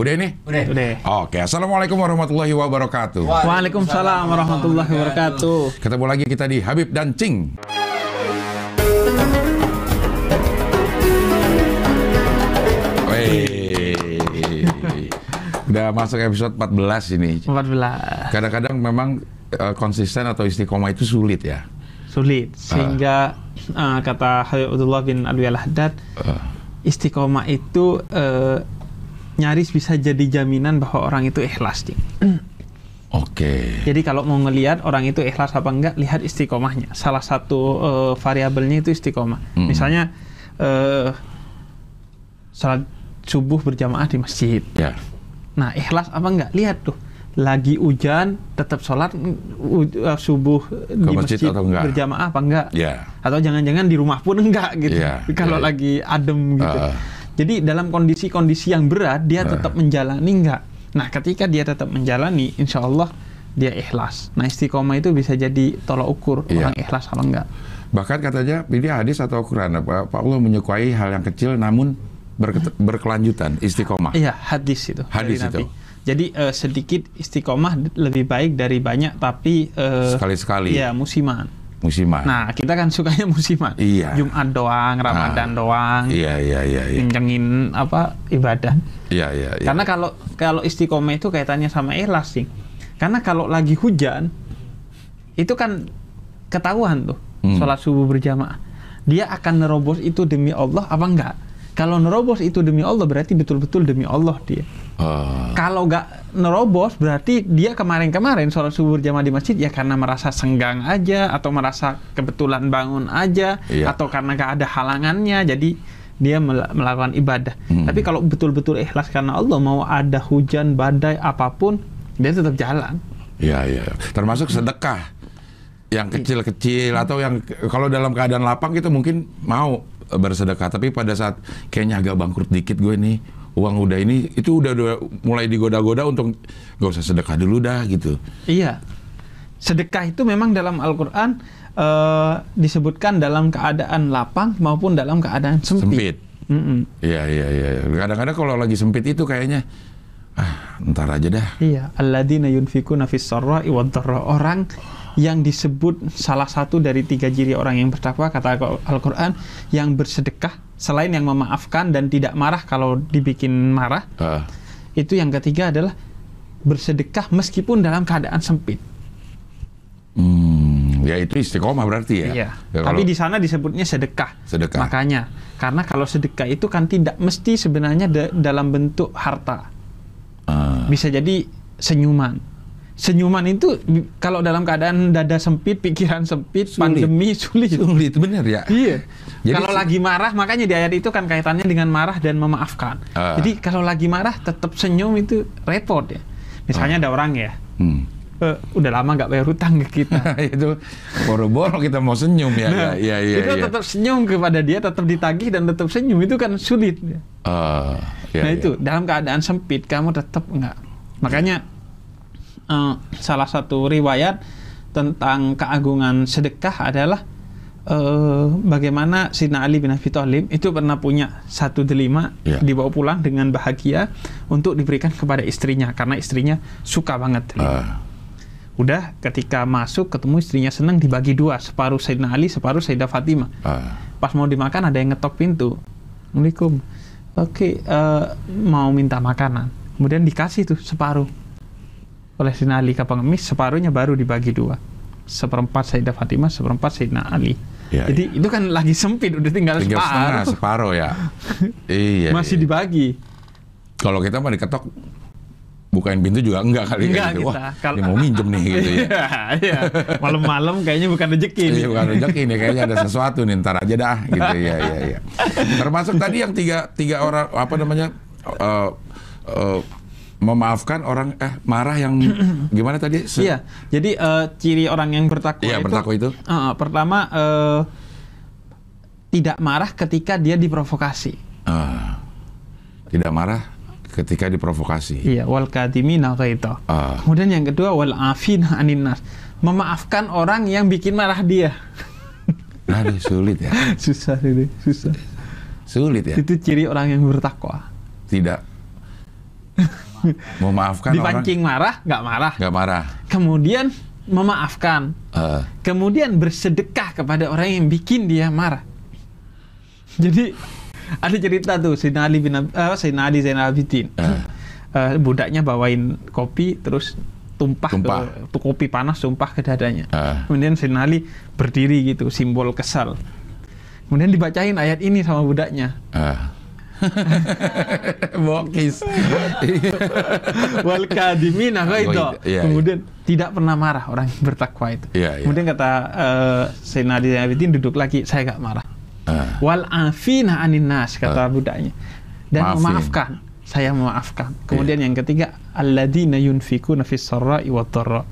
Udah ini? Udah. Udah. Oke, Assalamualaikum warahmatullahi wabarakatuh. Waalaikumsalam warahmatullahi wabarakatuh. Ketemu lagi kita di Habib dan Cing. Udah masuk episode 14 ini. 14 Kadang-kadang memang eh, konsisten atau istiqomah itu sulit ya. sulit sehingga eh, kata Habibullah bin Alwi al-Haddad Eh, istiqomah itu eh, nyaris bisa jadi jaminan bahwa orang itu ikhlas. Oke. Jadi kalau mau ngelihat orang itu ikhlas apa enggak, lihat istiqomahnya. Salah satu eh, variabelnya itu istiqomah. Mm. Misalnya eh, salat subuh berjamaah di masjid. Ya. Nah, ikhlas apa enggak? Lihat tuh. Lagi hujan, tetap sholat uh, subuh di masjid masjid, atau enggak? berjamaah apa enggak? Ya. Atau jangan-jangan di rumah pun enggak gitu. Iya, Kalau iya. lagi adem gitu. Ah. Jadi dalam kondisi-kondisi yang berat dia Ah. tetap menjalani enggak? Nah, ketika dia tetap menjalani, insya Allah dia ikhlas. Nah, istiqomah itu bisa jadi tolak ukur Iya. orang ikhlas apa enggak. Bahkan katanya ini hadis atau Quran apa Pak Allah menyukai hal yang kecil namun berkelanjutan istiqomah. Iya, hadis itu. Hadis Nabi. itu. Jadi eh, sedikit istiqomah lebih baik dari banyak, tapi eh, Sekali-sekali. Iya, musiman. Musiman. Nah, kita kan sukanya musiman. Iya. Jumat doang, Ramadan Ah. doang, Iya iya iya iya. kencengin apa ibadah. Iya iya iya. Karena kalau kalau istiqomah itu kaitannya sama ikhlas sih. Karena kalau lagi hujan itu kan ketahuan tuh Hmm. sholat subuh berjamaah. Dia akan nerobos itu demi Allah apa enggak? Kalau nerobos itu demi Allah berarti betul-betul demi Allah dia. Oh, Kalau nggak nerobos berarti dia kemarin-kemarin sholat subuh berjamaah di masjid ya karena merasa senggang aja atau merasa kebetulan bangun aja Iya. atau karena nggak ada halangannya jadi dia mel- melakukan ibadah. Hmm. Tapi kalau betul-betul ikhlas karena Allah mau ada hujan badai apa pun dia tetap jalan. iya iya. Termasuk sedekah yang kecil-kecil atau yang kalau dalam keadaan lapang itu mungkin mau bersedekah tapi pada saat kayaknya agak bangkrut dikit gue nih uang udah ini itu udah, udah mulai digoda-goda untuk gak usah sedekah dulu dah gitu. Iya. Sedekah itu memang dalam Al-Qur'an eh, disebutkan dalam keadaan lapang maupun dalam keadaan sempit. Sempit. Iya iya iya. Kadang-kadang kalau lagi sempit itu kayaknya ah ntar aja dah. Iya, alladzina yunfikuna fis sarra'i wad dharra. Orang yang disebut salah satu dari tiga ciri orang yang bertakwa kata Al-Qur'an yang bersedekah selain yang memaafkan dan tidak marah kalau dibikin marah. Ah, Itu yang ketiga adalah bersedekah meskipun dalam keadaan sempit. hmm, ya itu istiqomah berarti ya. Iya. Ya, Tapi kalau- di sana disebutnya sedekah. Sedekah. Makanya karena kalau sedekah itu kan tidak mesti sebenarnya da- dalam bentuk harta. Ah, bisa jadi senyuman. Senyuman itu kalau dalam keadaan dada sempit, pikiran sempit, Sulit. pandemi sulit. sulit bener ya. Iya. Jadi kalau lagi marah, makanya di ayat itu kan kaitannya dengan marah dan memaafkan. Ah. Jadi kalau lagi marah tetap senyum itu repot ya. Misalnya ada orang ya, Hmm. eh, udah lama nggak bayar hutang ke kita. itu boro-boro kita mau senyum ya. Nah, ya, ya, itu ya. tetap senyum kepada dia, tetap ditagih dan tetap senyum itu kan sulit. ya. Ah, ya, nah ya. itu dalam keadaan sempit kamu tetap enggak. Makanya eh, salah satu riwayat tentang keagungan sedekah adalah eh, bagaimana Sina Ali bin Abi Thalib itu pernah punya satu delima Ya. dibawa pulang dengan bahagia untuk diberikan kepada istrinya karena istrinya suka banget. delima. Ah, Udah ketika masuk ketemu istrinya senang dibagi dua separuh Sayyidina Ali separuh Sayyidah Fatimah ah. pas mau dimakan ada yang ngetok pintu Assalamualaikum oke eh, mau minta makanan kemudian dikasih tuh separuh oleh Sayyidina Ali ke pengemis separuhnya baru dibagi dua seperempat Sayyidah Fatimah seperempat Sayyidina Ali Ya, jadi itu kan lagi sempit udah tinggal, Tinggal setengah, separuh separuh ya. iya. masih iya. dibagi Kalau kita mah diketok bukain pintu juga enggak kali Enggak gitu. kita. Wah, dia mau minjem nih gitu ya. Iya, iya. malam-malam kayaknya bukan rezeki nih. Iya bukan rezeki nih kayaknya ada sesuatu nih ntar aja dah gitu ya ya ya. Termasuk tadi yang tiga tiga orang apa namanya eh, eh, memaafkan orang eh marah yang gimana tadi? Se- Iya, jadi eh, ciri orang yang bertakwa Iya, itu, bertakwa itu. eh, pertama eh, tidak marah ketika dia diprovokasi. Ah, tidak marah ketika diprovokasi. Iya, wal kadimina ghaidha. Ah, Kemudian yang kedua wal afina anin nas. Memaafkan orang yang bikin marah dia. aduh sulit ya, susah ini, susah. sulit ya. Itu ciri orang yang bertakwa. Tidak Memaafkan orang Dipancing marah, nggak marah. nggak marah. Kemudian memaafkan. Eh, Kemudian bersedekah kepada orang yang bikin dia marah. Jadi ada cerita tuh Sayyidina Ali bin eh, Sayyidina Ali Zainal Abidin. Eh. Eh, budaknya bawain kopi terus tumpah, Tumpah. ke tuh kopi panas tumpah ke dadanya. Eh. Kemudian Sayyidina Ali berdiri gitu simbol kesal. Kemudian dibacain ayat ini sama budaknya. eh. Bokis. Wal kadimina itu. Oh, iya, Kemudian tidak pernah marah orang yang bertakwa itu. Iya, iya. Kemudian kata eh, Sayyidina Ali Abidin duduk lagi, saya nggak marah. Eh, Wal afina anin nas kata budaknya. Dan Maafin. memaafkan. Saya memaafkan. Kemudian yang ketiga, alladzina yunfikuna fis sarra'i wad eh.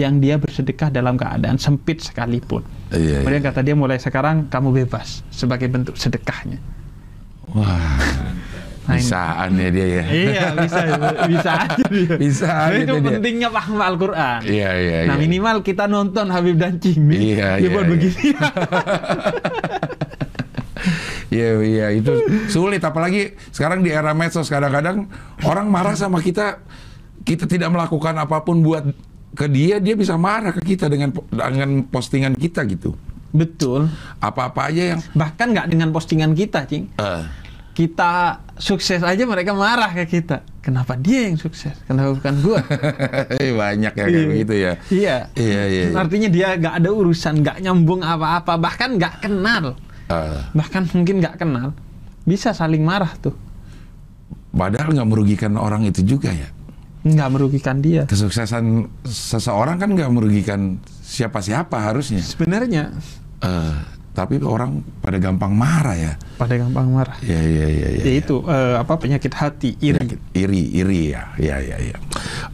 Yang dia bersedekah dalam keadaan sempit sekalipun. Iya, Kemudian iya. kata dia mulai sekarang kamu bebas sebagai bentuk sedekahnya. Wah, bisaan ya dia ya. iya, bisa bisa aja dia. Bisa Nah, itu dia. pentingnya paham Al-Qur'an. Iya, iya, Nah, iya. minimal kita nonton Habib dan Cimi. Iya, dia iya, buat iya. begini. Iya, iya, itu sulit. Apalagi sekarang di era medsos kadang-kadang orang marah sama kita, kita tidak melakukan apa pun buat ke dia, dia bisa marah ke kita dengan dengan postingan kita gitu. Betul. Apa-apa aja yang Bahkan nggak dengan postingan kita, Cing. eh, kita sukses aja mereka marah ke kita. Kenapa dia yang sukses? Kenapa bukan gua? banyak ya kayak begitu ya. iya. Iya, iya, iya. Artinya dia nggak ada urusan, nggak nyambung apa-apa, bahkan nggak kenal, Eh, bahkan mungkin nggak kenal, bisa saling marah tuh, padahal nggak merugikan orang itu juga ya. nggak merugikan dia. Kesuksesan seseorang kan nggak merugikan siapa-siapa harusnya. Sebenarnya Eh, tapi orang pada gampang marah ya. pada gampang marah. Iya, iya, iya. iya. Ya itu eh, apa penyakit hati, iri. Penyakit iri, iri ya, ya, ya, ya.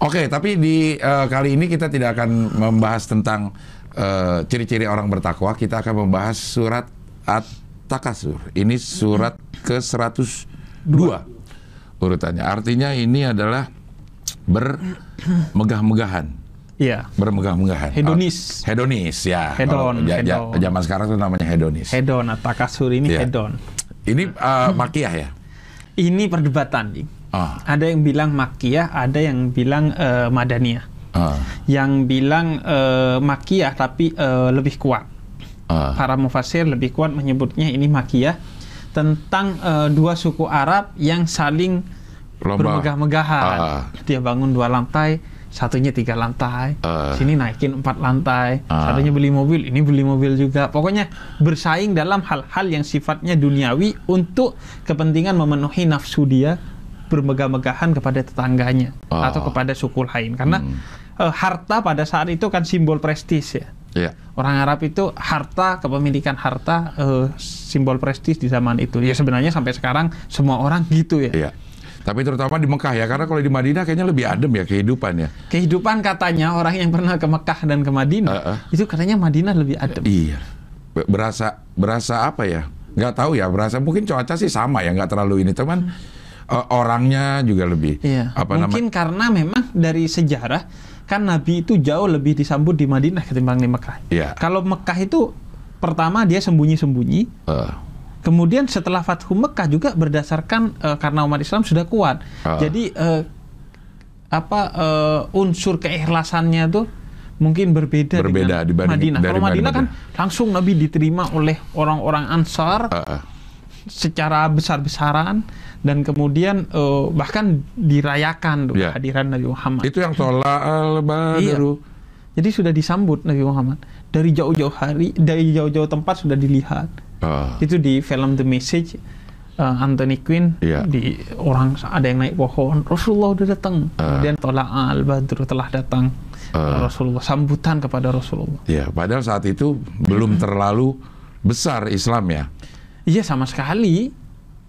Oke, tapi di eh, kali ini kita tidak akan membahas tentang eh, ciri-ciri orang bertakwa. Kita akan membahas surat At-Takasur. Ini surat ke 102 urutannya. Artinya ini adalah bermegah-megahan. Iya. Bermegah-megahan. Hedonis. Oh, hedonis ya. Hedon, Kalau ja- ja- hedon. Zaman sekarang itu namanya hedonis. Hedon, takasur ini Iya. hedon. Ini eh, makiyah ya. Ini perdebatan, Ding. Ah, Ada yang bilang makiyah, ada yang bilang eh, madaniyah. ah, yang bilang eh, makiyah tapi eh, lebih kuat. ah. Para mufasir lebih kuat menyebutnya ini makiyah tentang eh, dua suku Arab yang saling bermegah-megahan. Ah. Dia bangun dua lantai, satunya tiga lantai, Ah. sini naikin empat lantai, Ah. satunya beli mobil, ini beli mobil juga. Pokoknya bersaing dalam hal-hal yang sifatnya duniawi untuk kepentingan memenuhi nafsu dia bermegah-megahan kepada tetangganya Ah. atau kepada suku lain. Karena eh, harta pada saat itu kan simbol prestis ya. Ya. Orang Arab itu harta, kepemilikan harta eh, simbol prestis di zaman itu. Ya sebenarnya sampai sekarang semua orang gitu ya. Iya. Tapi terutama di Mekah ya, karena kalau di Madinah kayaknya lebih adem ya kehidupan ya. Kehidupan katanya orang yang pernah ke Mekah dan ke Madinah Eh, eh. itu katanya Madinah lebih adem. Iya. Be- Berasa berasa apa ya? Nggak tahu ya. Berasa mungkin cuaca sih sama ya, nggak terlalu ini. Teman eh, orangnya juga lebih Iya. apa? Mungkin karena memang dari sejarah kan Nabi itu jauh lebih disambut di Madinah ketimbang di Mekah. Iya. Kalau Mekah itu pertama dia sembunyi-sembunyi, Kemudian setelah Fathu Mekah juga berdasarkan eh, karena umat Islam sudah kuat. Ah. Jadi eh, apa eh, unsur keikhlasannya tuh mungkin berbeda, Berbeda dengan dibanding- Madinah. Kalau Madinah kan langsung Nabi diterima oleh orang-orang Ansar eh. secara besar-besaran dan kemudian eh, bahkan dirayakan tuh Ya. kehadiran Nabi Muhammad. Itu yang tolak al badru. Jadi sudah disambut Nabi Muhammad dari jauh-jauh hari, dari jauh-jauh tempat sudah dilihat. Eh, itu di film The Message uh, Anthony Quinn Iya. di orang ada yang naik pohon Rasulullah udah datang Ah. kemudian tolak al badru telah datang Ah. Rasulullah sambutan kepada Rasulullah ya, padahal saat itu belum terlalu besar Islam ya. iya sama sekali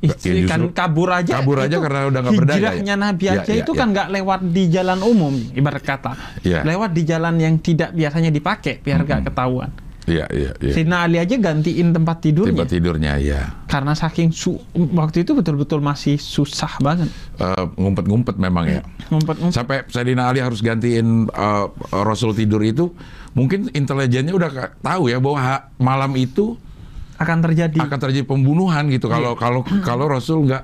Ya, Itu kan kabur aja kabur aja karena udah nggak berdaya, hijrahnya ya? Nabi Ya, aja ya, itu ya. kan nggak lewat di jalan umum ibarat kata Ya. lewat di jalan yang tidak biasanya dipakai biar nggak ketahuan Iya, iya, iya. Sina Ali aja gantiin tempat tidurnya Tempat tidurnya ya. karena saking su waktu itu betul-betul masih susah banget Eh, ngumpet-ngumpet memang ya. ngumpet-ngumpet Sampai Sayyidina Ali harus gantiin eh, Rasul tidur itu, mungkin intelijennya udah tahu ya bahwa ha- malam itu akan terjadi akan terjadi pembunuhan gitu kalau kalau kalau Rasul nggak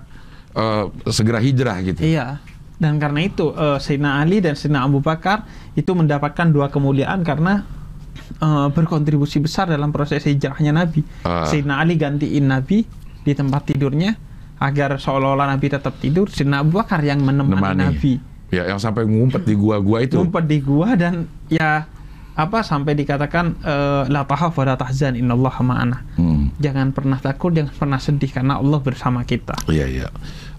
eh, segera hijrah gitu. Iya. Dan karena itu uh, Sayyidina Ali dan Sayyidina Abu Bakar itu mendapatkan dua kemuliaan karena uh, berkontribusi besar dalam proses hijrahnya Nabi. Ah. Sayyidina Ali gantiin Nabi di tempat tidurnya agar seolah-olah Nabi tetap tidur. Sayyidina Abu Bakar yang menemani Nemani. Nabi. Ya, yang sampai ngumpet di gua-gua itu. Ngumpet di gua dan ya apa sampai dikatakan eh, la tahaf wa la tahzan innallaha ma'ana. Hmm. Jangan pernah takut, jangan pernah sedih karena Allah bersama kita. Iya, iya.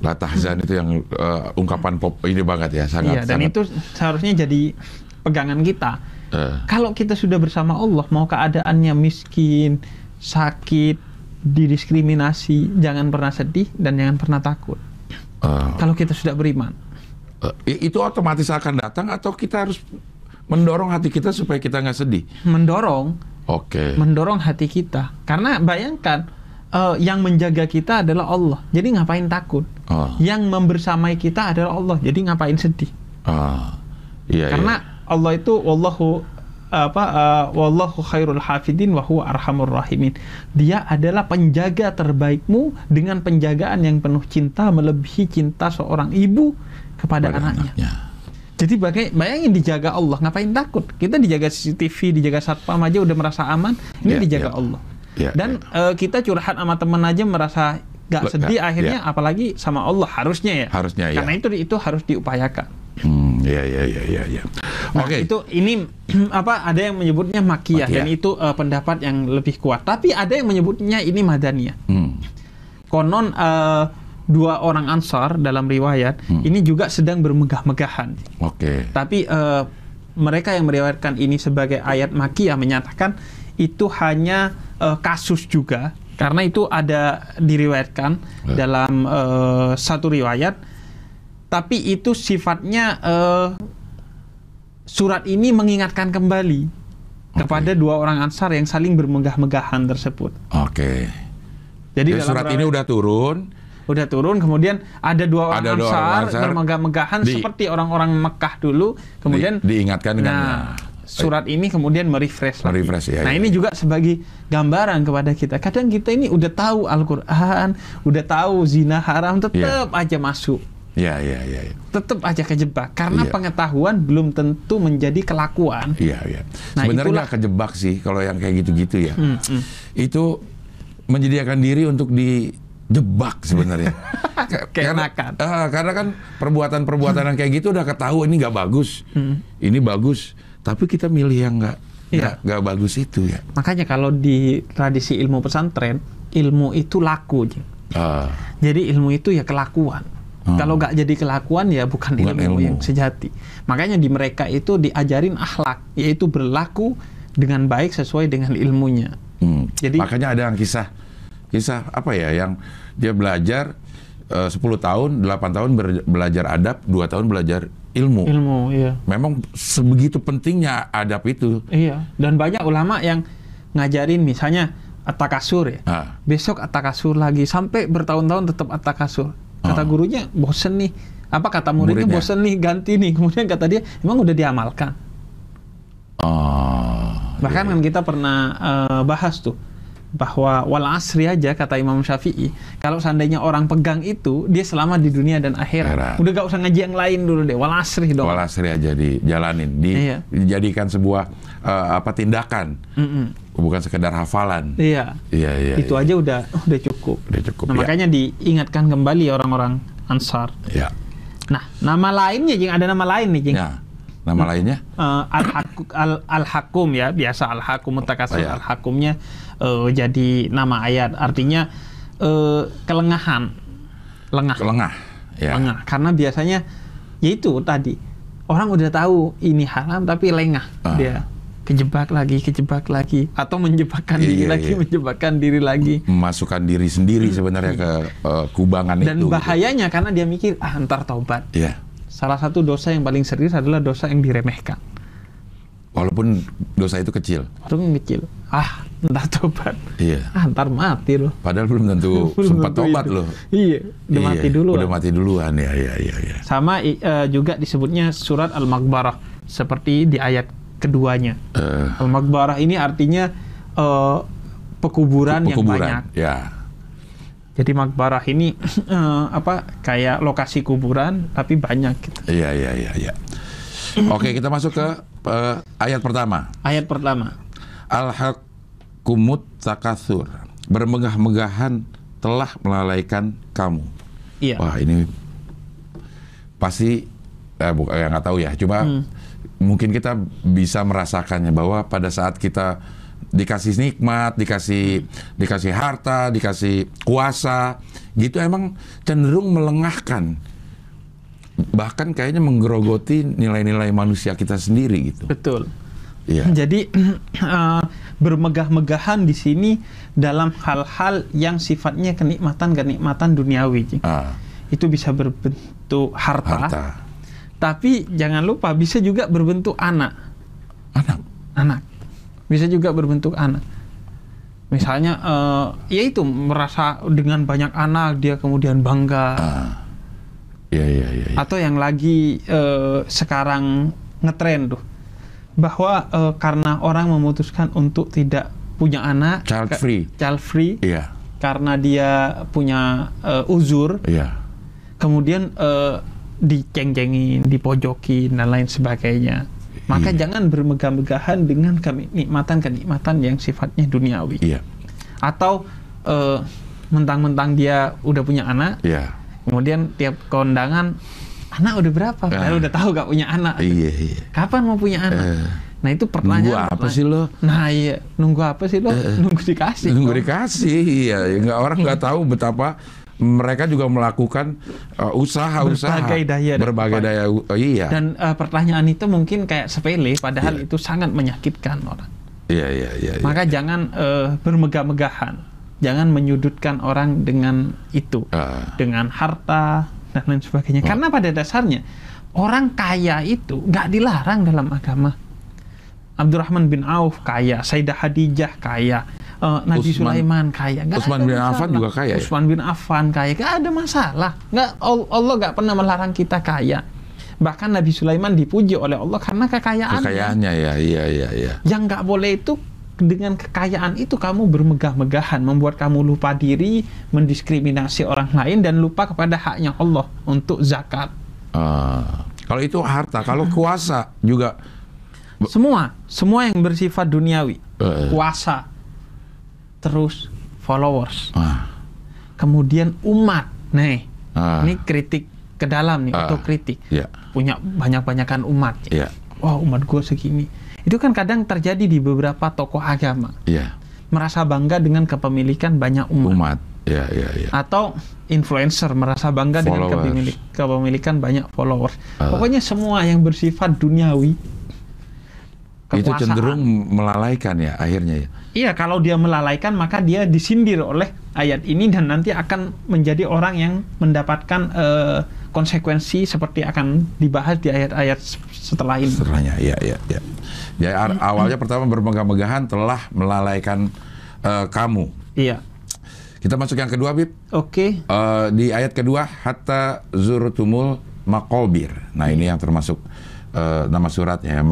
La tahzan itu yang eh, ungkapan pop ini banget ya, sangat Iya, dan sangat, itu seharusnya jadi pegangan kita. Eh, Kalau kita sudah bersama Allah, mau keadaannya miskin, sakit, didiskriminasi, jangan pernah sedih dan jangan pernah takut. eh, Kalau kita sudah beriman. eh, itu otomatis akan datang atau kita harus mendorong hati kita supaya kita nggak sedih. Mendorong, Oke. mendorong hati kita. Karena bayangkan, eh, yang menjaga kita adalah Allah. Jadi ngapain takut? Oh, Yang membersamai kita adalah Allah. Jadi ngapain sedih? ah, iya, Karena Allah itu wallahu apa uh, wallahu khairul hafidin wa huwa arhamur rahimin. Dia adalah penjaga terbaikmu dengan penjagaan yang penuh cinta melebihi cinta seorang ibu kepada Pada anaknya. anaknya. Jadi bagai, bayangin dijaga Allah, ngapain takut? Kita dijaga CCTV, dijaga satpam aja udah merasa aman. Ini Ya, dijaga ya. Allah. Ya, Dan eh, kita curhat sama teman aja merasa gak sedih, ya, akhirnya ya. apalagi sama Allah harusnya ya. Harusnya, ya. Karena itu itu harus diupayakan. Hmm, iya, iya, iya, iya, iya. Nah, Oke. itu ini apa ada yang menyebutnya makiyah Makiyah. dan itu eh, pendapat yang lebih kuat. Tapi ada yang menyebutnya ini madaniyah. Hmm. Konon eh, dua orang ansar dalam riwayat Hmm. ini juga sedang bermegah-megahan. Oke. Tapi eh, mereka yang meriwayatkan ini sebagai ayat makiyah menyatakan itu hanya eh, kasus juga karena itu ada diriwayatkan Ya. dalam eh, satu riwayat tapi itu sifatnya eh, surat ini mengingatkan kembali kepada dua orang ansar yang saling bermegah-megahan tersebut. Oke. Jadi, Jadi dalam surat ini udah turun. udah turun kemudian ada dua orang Ada dua ansar, orang ansar bermegah-megahan di- seperti orang-orang Mekah dulu kemudian Di- diingatkan dengan nah surat ini kemudian merefresh lagi. Merefresh, ya, nah ya, ini ya. juga sebagai gambaran kepada kita kadang kita ini udah tahu Al-Qur'an udah tahu zina haram tetap aja masuk Iya, iya, iya. iya. tetap aja kejebak karena Iya. pengetahuan belum tentu menjadi kelakuan Iya, iya. Nah, Sebenarnya itulah- nggak kejebak sih kalau yang kayak gitu-gitu ya. Hmm, hmm. Itu menyediakan diri untuk dijebak sebenarnya. Ka- karena, ah, karena kan perbuatan-perbuatan yang kayak gitu udah ketahuan ini nggak bagus, Hmm. ini bagus, tapi kita milih yang nggak Iya. nggak nggak bagus itu ya. makanya kalau di tradisi ilmu pesantren ilmu itu laku. Ah, Jadi ilmu itu ya kelakuan. Hmm. Kalau nggak jadi kelakuan ya bukan, Bukan ilmu, ilmu. yang sejati. Makanya di mereka itu diajarin akhlak, yaitu berlaku dengan baik sesuai dengan ilmunya. hmm. Jadi- makanya ada yang kisah kisah apa ya yang dia belajar eh, 10 tahun, 8 tahun belajar adab, 2 tahun belajar ilmu. Ilmu, iya. Memang sebegitu pentingnya adab itu. Iya. Dan banyak ulama yang ngajarin misalnya atakasur ya. Ah. Besok atakasur lagi sampai bertahun-tahun tetap atakasur. Kata Ah. gurunya bosen nih. Apa kata muridnya, Muridnya. bosen nih ganti nih. Kemudian kata dia emang udah diamalkan. Oh, Bahkan iya, kan kita pernah eh, bahas tuh bahwa wal asri aja kata Imam Syafi'i kalau seandainya orang pegang itu dia selama di dunia dan akhirat Akhirat. udah gak usah ngaji yang lain dulu deh wal asri dong Walasri aja dijalanin, di, Iya. dijadikan sebuah eh, apa tindakan, Mm-mm. bukan sekedar hafalan. iya Iya, iya. itu iya. aja udah udah cukup Udah cukup, nah ya. makanya diingatkan kembali orang-orang ansar Ya. nah nama lainnya jing ada nama lain nih jing Ya. Nama lainnya? Eh, al-hakum al, al-hakum ya biasa al-hakum mutakasir Oh, ya. al-hakumnya eh, jadi nama ayat artinya eh, kelengahan lengah Kelengah. Ya. lengah karena biasanya yaitu tadi orang udah tahu ini haram tapi lengah Ah. dia kejebak lagi kejebak lagi atau menjebakkan Iya, diri iya, lagi iya. menjebakkan diri lagi Memasukkan diri sendiri sebenarnya ke eh, kubangan dan itu. gitu. bahayanya karena dia mikir ah ntar taubat Iya. salah satu dosa yang paling serius adalah dosa yang diremehkan Walaupun dosa itu kecil. itu kecil ah ntar taubat Iya. ah ntar mati loh Padahal belum tentu Belum sempat tentu tobat itu. loh. iya udah Iya, mati dulu Udah mati duluan ya, ya, ya, ya. sama eh, juga disebutnya surat al-maghbarah seperti di ayat keduanya Eh, Al-Maghbarah ini artinya eh, pekuburan, yang pekuburan. banyak. Ya. Jadi makbarah ini eh, apa kayak lokasi kuburan tapi banyak gitu. Iya, iya, iya, iya. Oke, kita masuk ke eh, ayat pertama. Ayat pertama. Al-hakumut takatsur. Bermegah-megahan telah melalaikan kamu. Iya. Wah, ini pasti eh, bukan nggak tahu ya. Cuma mungkin kita bisa merasakannya bahwa pada saat kita dikasih nikmat, dikasih dikasih harta, dikasih kuasa, gitu emang cenderung melengahkan. Bahkan kayaknya menggerogoti nilai-nilai manusia kita sendiri gitu. Betul. Iya. Jadi eh, bermegah-megahan di sini dalam hal-hal yang sifatnya kenikmatan-kenikmatan duniawi. Ah, Itu bisa berbentuk harta, harta. Tapi jangan lupa bisa juga berbentuk anak. Anak. Anak. Bisa juga berbentuk anak. Misalnya eh, ya itu merasa dengan banyak anak dia kemudian bangga Ah. Iya, iya, iya. iya. atau yang lagi eh, sekarang ngetren tuh bahwa eh, karena orang memutuskan untuk tidak punya anak Child free. child free Iya, karena dia punya eh, uzur iya. kemudian eh, diceng-cengin dipojokin dan lain sebagainya maka Iya. jangan bermegah-megahan dengan kenikmatan-kenikmatan yang sifatnya duniawi Iya, atau eh, mentang-mentang dia udah punya anak iya. Kemudian tiap kondangan anak udah berapa? Padahal Ah. udah tahu gak punya anak. Iya, iya. Kapan mau punya anak? Eh, nah itu Nunggu pertanyaan. apa pertanyaan. sih lo? Nah iya, nunggu apa sih lo? nunggu dikasih. Nunggu dong. dikasih, iya. Nggak, orang nggak tahu betapa mereka juga melakukan uh, usaha-usaha. Berbagai daya dan Berbagai upaya. daya, uh, iya. Dan eh, pertanyaan itu mungkin kayak sepele, padahal Iya. itu sangat menyakitkan orang. Iya, iya, iya. iya. Maka jangan eh, bermegah-megahan, jangan menyudutkan orang dengan itu, Ah, dengan harta dan lain sebagainya. Oh. Karena pada dasarnya orang kaya itu nggak dilarang dalam agama. Abdurrahman bin Auf kaya, Sayyidah Hadijah kaya, eh, Nabi Usman- Sulaiman kaya. Nggak Usman ada bin masalah. Affan juga kaya ya? Usman bin Affan kaya, nggak ada masalah. Al- Allah nggak pernah melarang kita kaya. Bahkan Nabi Sulaiman dipuji oleh Allah karena kekayaannya. kekayaannya ya, iya, iya, iya. Yang nggak boleh itu dengan kekayaan itu kamu bermegah-megahan, membuat kamu lupa diri, mendiskriminasi orang lain dan lupa kepada haknya Allah untuk zakat. Ah, kalau itu harta, kalau kuasa juga. Semua, semua yang bersifat duniawi, Eh. kuasa, terus followers, Ah, kemudian umat. Nih, ah, ini kritik ke dalam nih, Ah. otokritik. ya, Punya banyak-banyakan umat. ya, Wah, umat gue segini. Itu kan kadang terjadi di beberapa tokoh agama. ya. Merasa bangga dengan kepemilikan banyak umat. Umat, ya, ya, ya. atau influencer merasa bangga dengan Followers. kepemilik- kepemilikan banyak followers. Ah. Pokoknya semua yang bersifat duniawi. Itu kekuasaan. cenderung melalaikan ya akhirnya ya. Iya, kalau dia melalaikan maka dia disindir oleh ayat ini dan nanti akan menjadi orang yang mendapatkan eh, konsekuensi seperti akan dibahas di ayat-ayat setelah ini. Setelahnya, ya, ya, ya. Jadi ar- awalnya pertama bermegah-megahan telah melalaikan eh, kamu. Iya. Kita masuk yang kedua, Bib. Oke. Eh, di ayat kedua hatta zurtumul makobir. Nah ini yang termasuk eh, nama suratnya ya,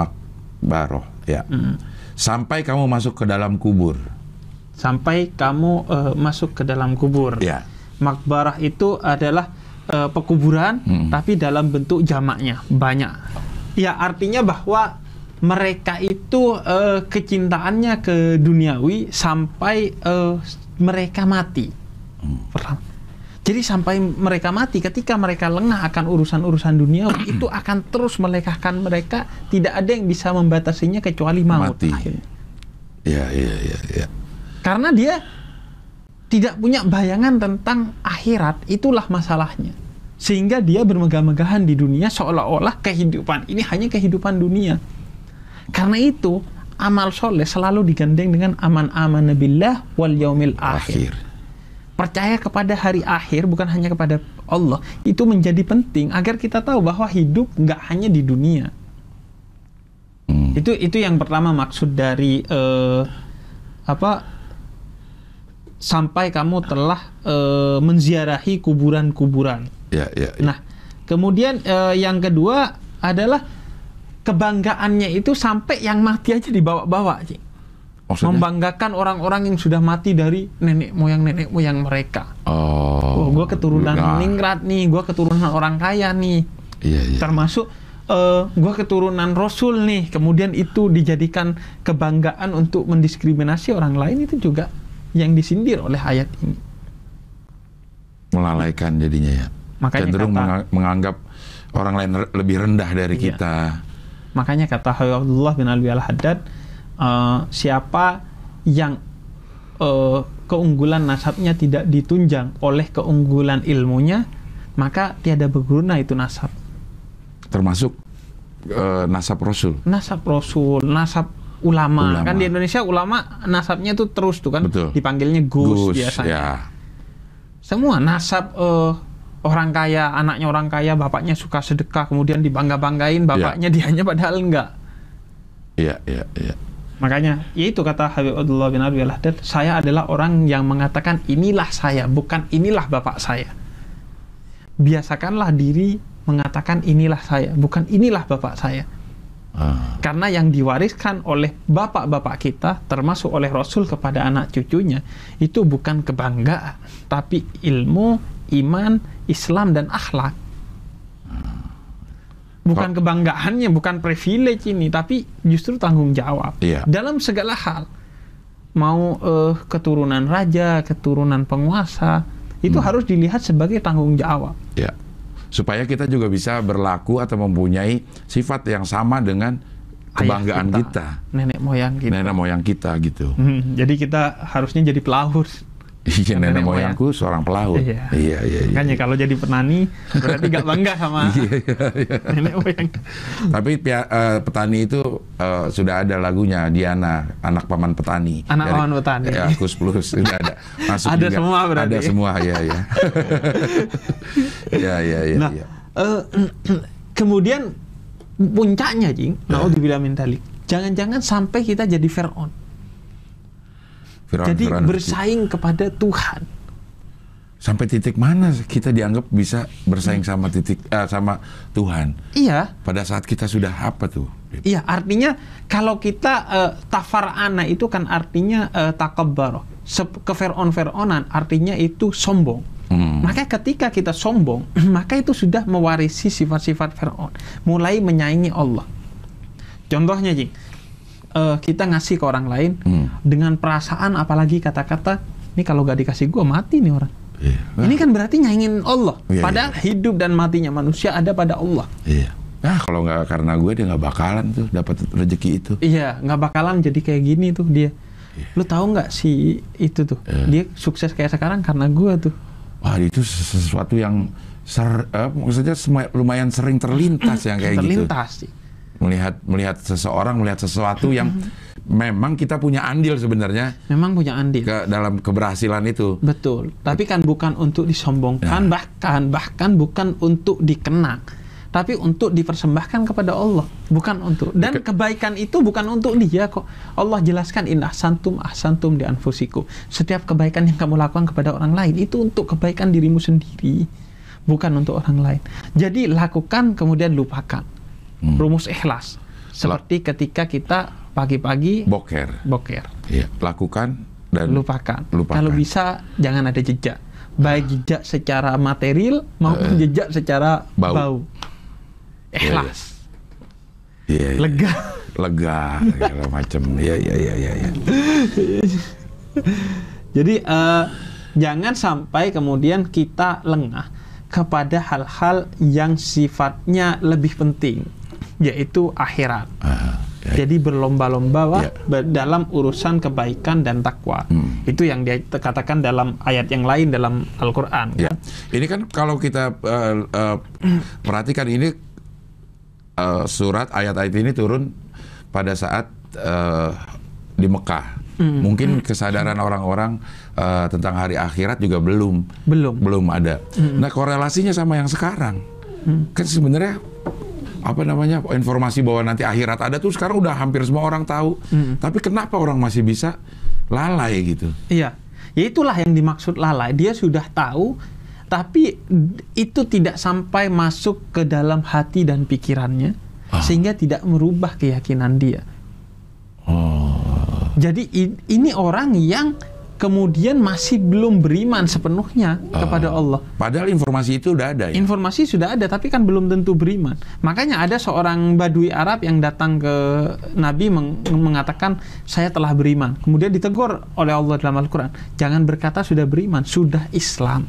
makbaroh ya. Sampai kamu masuk ke dalam kubur. Sampai kamu eh, masuk ke dalam kubur. Ya. Makbarah itu adalah eh, pekuburan, Hmm. tapi dalam bentuk jamaknya banyak. Ya artinya bahwa mereka itu eh, kecintaannya ke duniawi sampai eh, mereka mati. Paham? Jadi sampai mereka mati, ketika mereka lengah akan urusan-urusan duniawi, itu akan terus melekahkan mereka. Tidak ada yang bisa membatasinya kecuali maut. Mati. akhirnya. Ya, ya, ya, ya. Karena dia tidak punya bayangan tentang akhirat, itulah masalahnya. Sehingga dia bermegah-megahan di dunia seolah-olah kehidupan ini hanya kehidupan dunia. Karena itu, amal soleh selalu digandeng dengan aman aman billah wal yaumil akhir. Akhir. Percaya kepada hari akhir bukan hanya kepada Allah. Itu menjadi penting agar kita tahu bahwa hidup nggak hanya di dunia. Hmm. Itu itu yang pertama maksud dari eh, apa sampai kamu telah eh, menziarahi kuburan-kuburan. Ya, ya, ya. Nah, kemudian eh, yang kedua adalah kebanggaannya itu sampai yang mati aja dibawa-bawa, Ci. Maksudnya? Membanggakan orang-orang yang sudah mati dari nenek moyang nenek moyang mereka. Oh. Oh, gue keturunan Nah, ningrat nih, gue keturunan orang kaya nih. Iya, iya. Termasuk eh gue keturunan Rasul nih. Kemudian itu dijadikan kebanggaan untuk mendiskriminasi orang lain itu juga yang disindir oleh ayat ini. Melalaikan jadinya ya. Makanya Cenderung kata- menga- menganggap orang lain lebih rendah dari Iya. kita. Makanya kata Abdullah bin Alwi al-Haddad, eh, siapa yang eh, keunggulan nasabnya tidak ditunjang oleh keunggulan ilmunya, maka tiada berguna itu nasab. Termasuk eh, nasab Rasul. Nasab Rasul, nasab ulama. Ulama. Kan di Indonesia ulama nasabnya tuh terus tuh kan Betul. dipanggilnya Gus, biasanya. ya. Semua nasab eh, orang kaya, anaknya orang kaya, bapaknya suka sedekah, kemudian dibangga-banggain, bapaknya dianya padahal enggak. Iya, iya, iya. Makanya, ya itu kata Habib Abdullah bin Abi al-Haddad, saya adalah orang yang mengatakan inilah saya, bukan inilah bapak saya. Biasakanlah diri mengatakan inilah saya, bukan inilah bapak saya. Ah, Karena yang diwariskan oleh bapak-bapak kita, termasuk oleh Rasul kepada anak cucunya, itu bukan kebanggaan, tapi ilmu, iman, Islam, dan akhlak. Bukan kebanggaannya, bukan privilege ini, tapi justru tanggung jawab. Iya. Dalam segala hal. Mau eh, keturunan raja, keturunan penguasa, itu Hmm. harus dilihat sebagai tanggung jawab. ya. Supaya kita juga bisa berlaku atau mempunyai sifat yang sama dengan kebanggaan Ayah kita, Nenek moyang kita. nenek moyang kita gitu. Hmm, jadi kita harusnya jadi pelaut. Iya, Nenek nenek moyangku seorang pelaut. Iya. Iya, iya, iya. Makanya kalau jadi petani berarti gak bangga sama Iya, iya, iya. nenek moyang. Tapi pia- eh, petani itu eh, sudah ada lagunya Diana, anak paman petani. Anak paman petani. Ya, Kus Plus sudah ada. Masuk Ada juga. semua berarti. Ada semua, ya, ya. ya, ya, ya. Nah, ya. eh, kemudian puncaknya, Jing, Ya. naudzubillah min dalik. Jangan-jangan sampai kita jadi Fir'aun. Firaun, Jadi Firaun. bersaing kepada Tuhan. sampai titik mana kita dianggap bisa bersaing sama titik eh, sama Tuhan? Iya, Pada saat kita sudah apa tuh? iya. Artinya kalau kita eh, tafar'ana itu kan artinya eh, takabbar. Sep- Ke Fir'aun-Fir'aunan artinya itu sombong. Hmm. Maka ketika kita sombong, maka itu sudah mewarisi sifat-sifat Fir'aun. Mulai menyaingi Allah. Contohnya, Jing. Eh, kita ngasih ke orang lain Hmm. dengan perasaan apalagi kata-kata, ini kalau gak dikasih gua mati nih orang. Iya. Ini kan berarti nyaingin Allah. Iya, Padahal hidup dan matinya manusia ada pada Allah. Iya. Nah, kalau nggak karena gue dia nggak bakalan tuh dapat rezeki itu. Iya, nggak bakalan jadi kayak gini tuh dia. Lu tahu nggak si itu tuh? Iya. Dia sukses kayak sekarang karena gua tuh. Wah, itu sesuatu yang ser, eh, maksudnya lumayan sering terlintas yang kayak gitu. terlintas sih. Melihat melihat seseorang melihat sesuatu yang memang kita punya andil sebenarnya Memang punya andil. ke dalam keberhasilan itu. Betul. Tapi kan bukan untuk disombongkan, Nah. bahkan bahkan bukan untuk dikenang, tapi untuk dipersembahkan kepada Allah, bukan untuk. Dan Oke. kebaikan itu bukan untuk dia kok. Allah jelaskan in ahsantum ahsantum di anfusikum. Setiap kebaikan yang kamu lakukan kepada orang lain itu untuk kebaikan dirimu sendiri, bukan untuk orang lain. Jadi lakukan kemudian lupakan. Hmm. Rumus ikhlas. Seperti ketika kita pagi-pagi Boker. boker Iya, lakukan dan lupakan. lupakan. Kalau bisa jangan ada jejak. Baik jejak secara material maupun Eh. jejak secara Bau. bau. Ikhlas. Iya, iya. Lega. lega segala macam. Iya, iya, iya, iya, iya. Jadi eh, jangan sampai kemudian kita lengah kepada hal-hal yang sifatnya lebih penting yaitu akhirat. Ya. Jadi berlomba-lomba Ya. dalam urusan kebaikan dan takwa. Hmm. Itu yang dikatakan dalam ayat yang lain dalam Al-Qur'an. Ya, ini kan kalau kita eh, eh, perhatikan ini eh, surat ayat-ayat ini turun pada saat eh, di Mekah. Mungkin kesadaran orang-orang eh, tentang hari akhirat juga belum Belum. belum ada. Nah korelasinya sama yang sekarang, kan sebenarnya apa namanya informasi bahwa nanti akhirat ada tuh sekarang udah hampir semua orang tahu. Tapi kenapa orang masih bisa lalai gitu? Iya, ya itulah yang dimaksud lalai. Dia sudah tahu, tapi itu tidak sampai masuk ke dalam hati dan pikirannya, Ah. sehingga tidak merubah keyakinan dia. Oh, Jadi ini orang yang kemudian masih belum beriman sepenuhnya kepada Allah. Padahal informasi itu udah ada ya. Informasi sudah ada tapi kan belum tentu beriman. Makanya ada seorang badui Arab yang datang ke Nabi meng- mengatakan saya telah beriman. Kemudian ditegur oleh Allah dalam Al-Qur'an, jangan berkata sudah beriman, sudah Islam.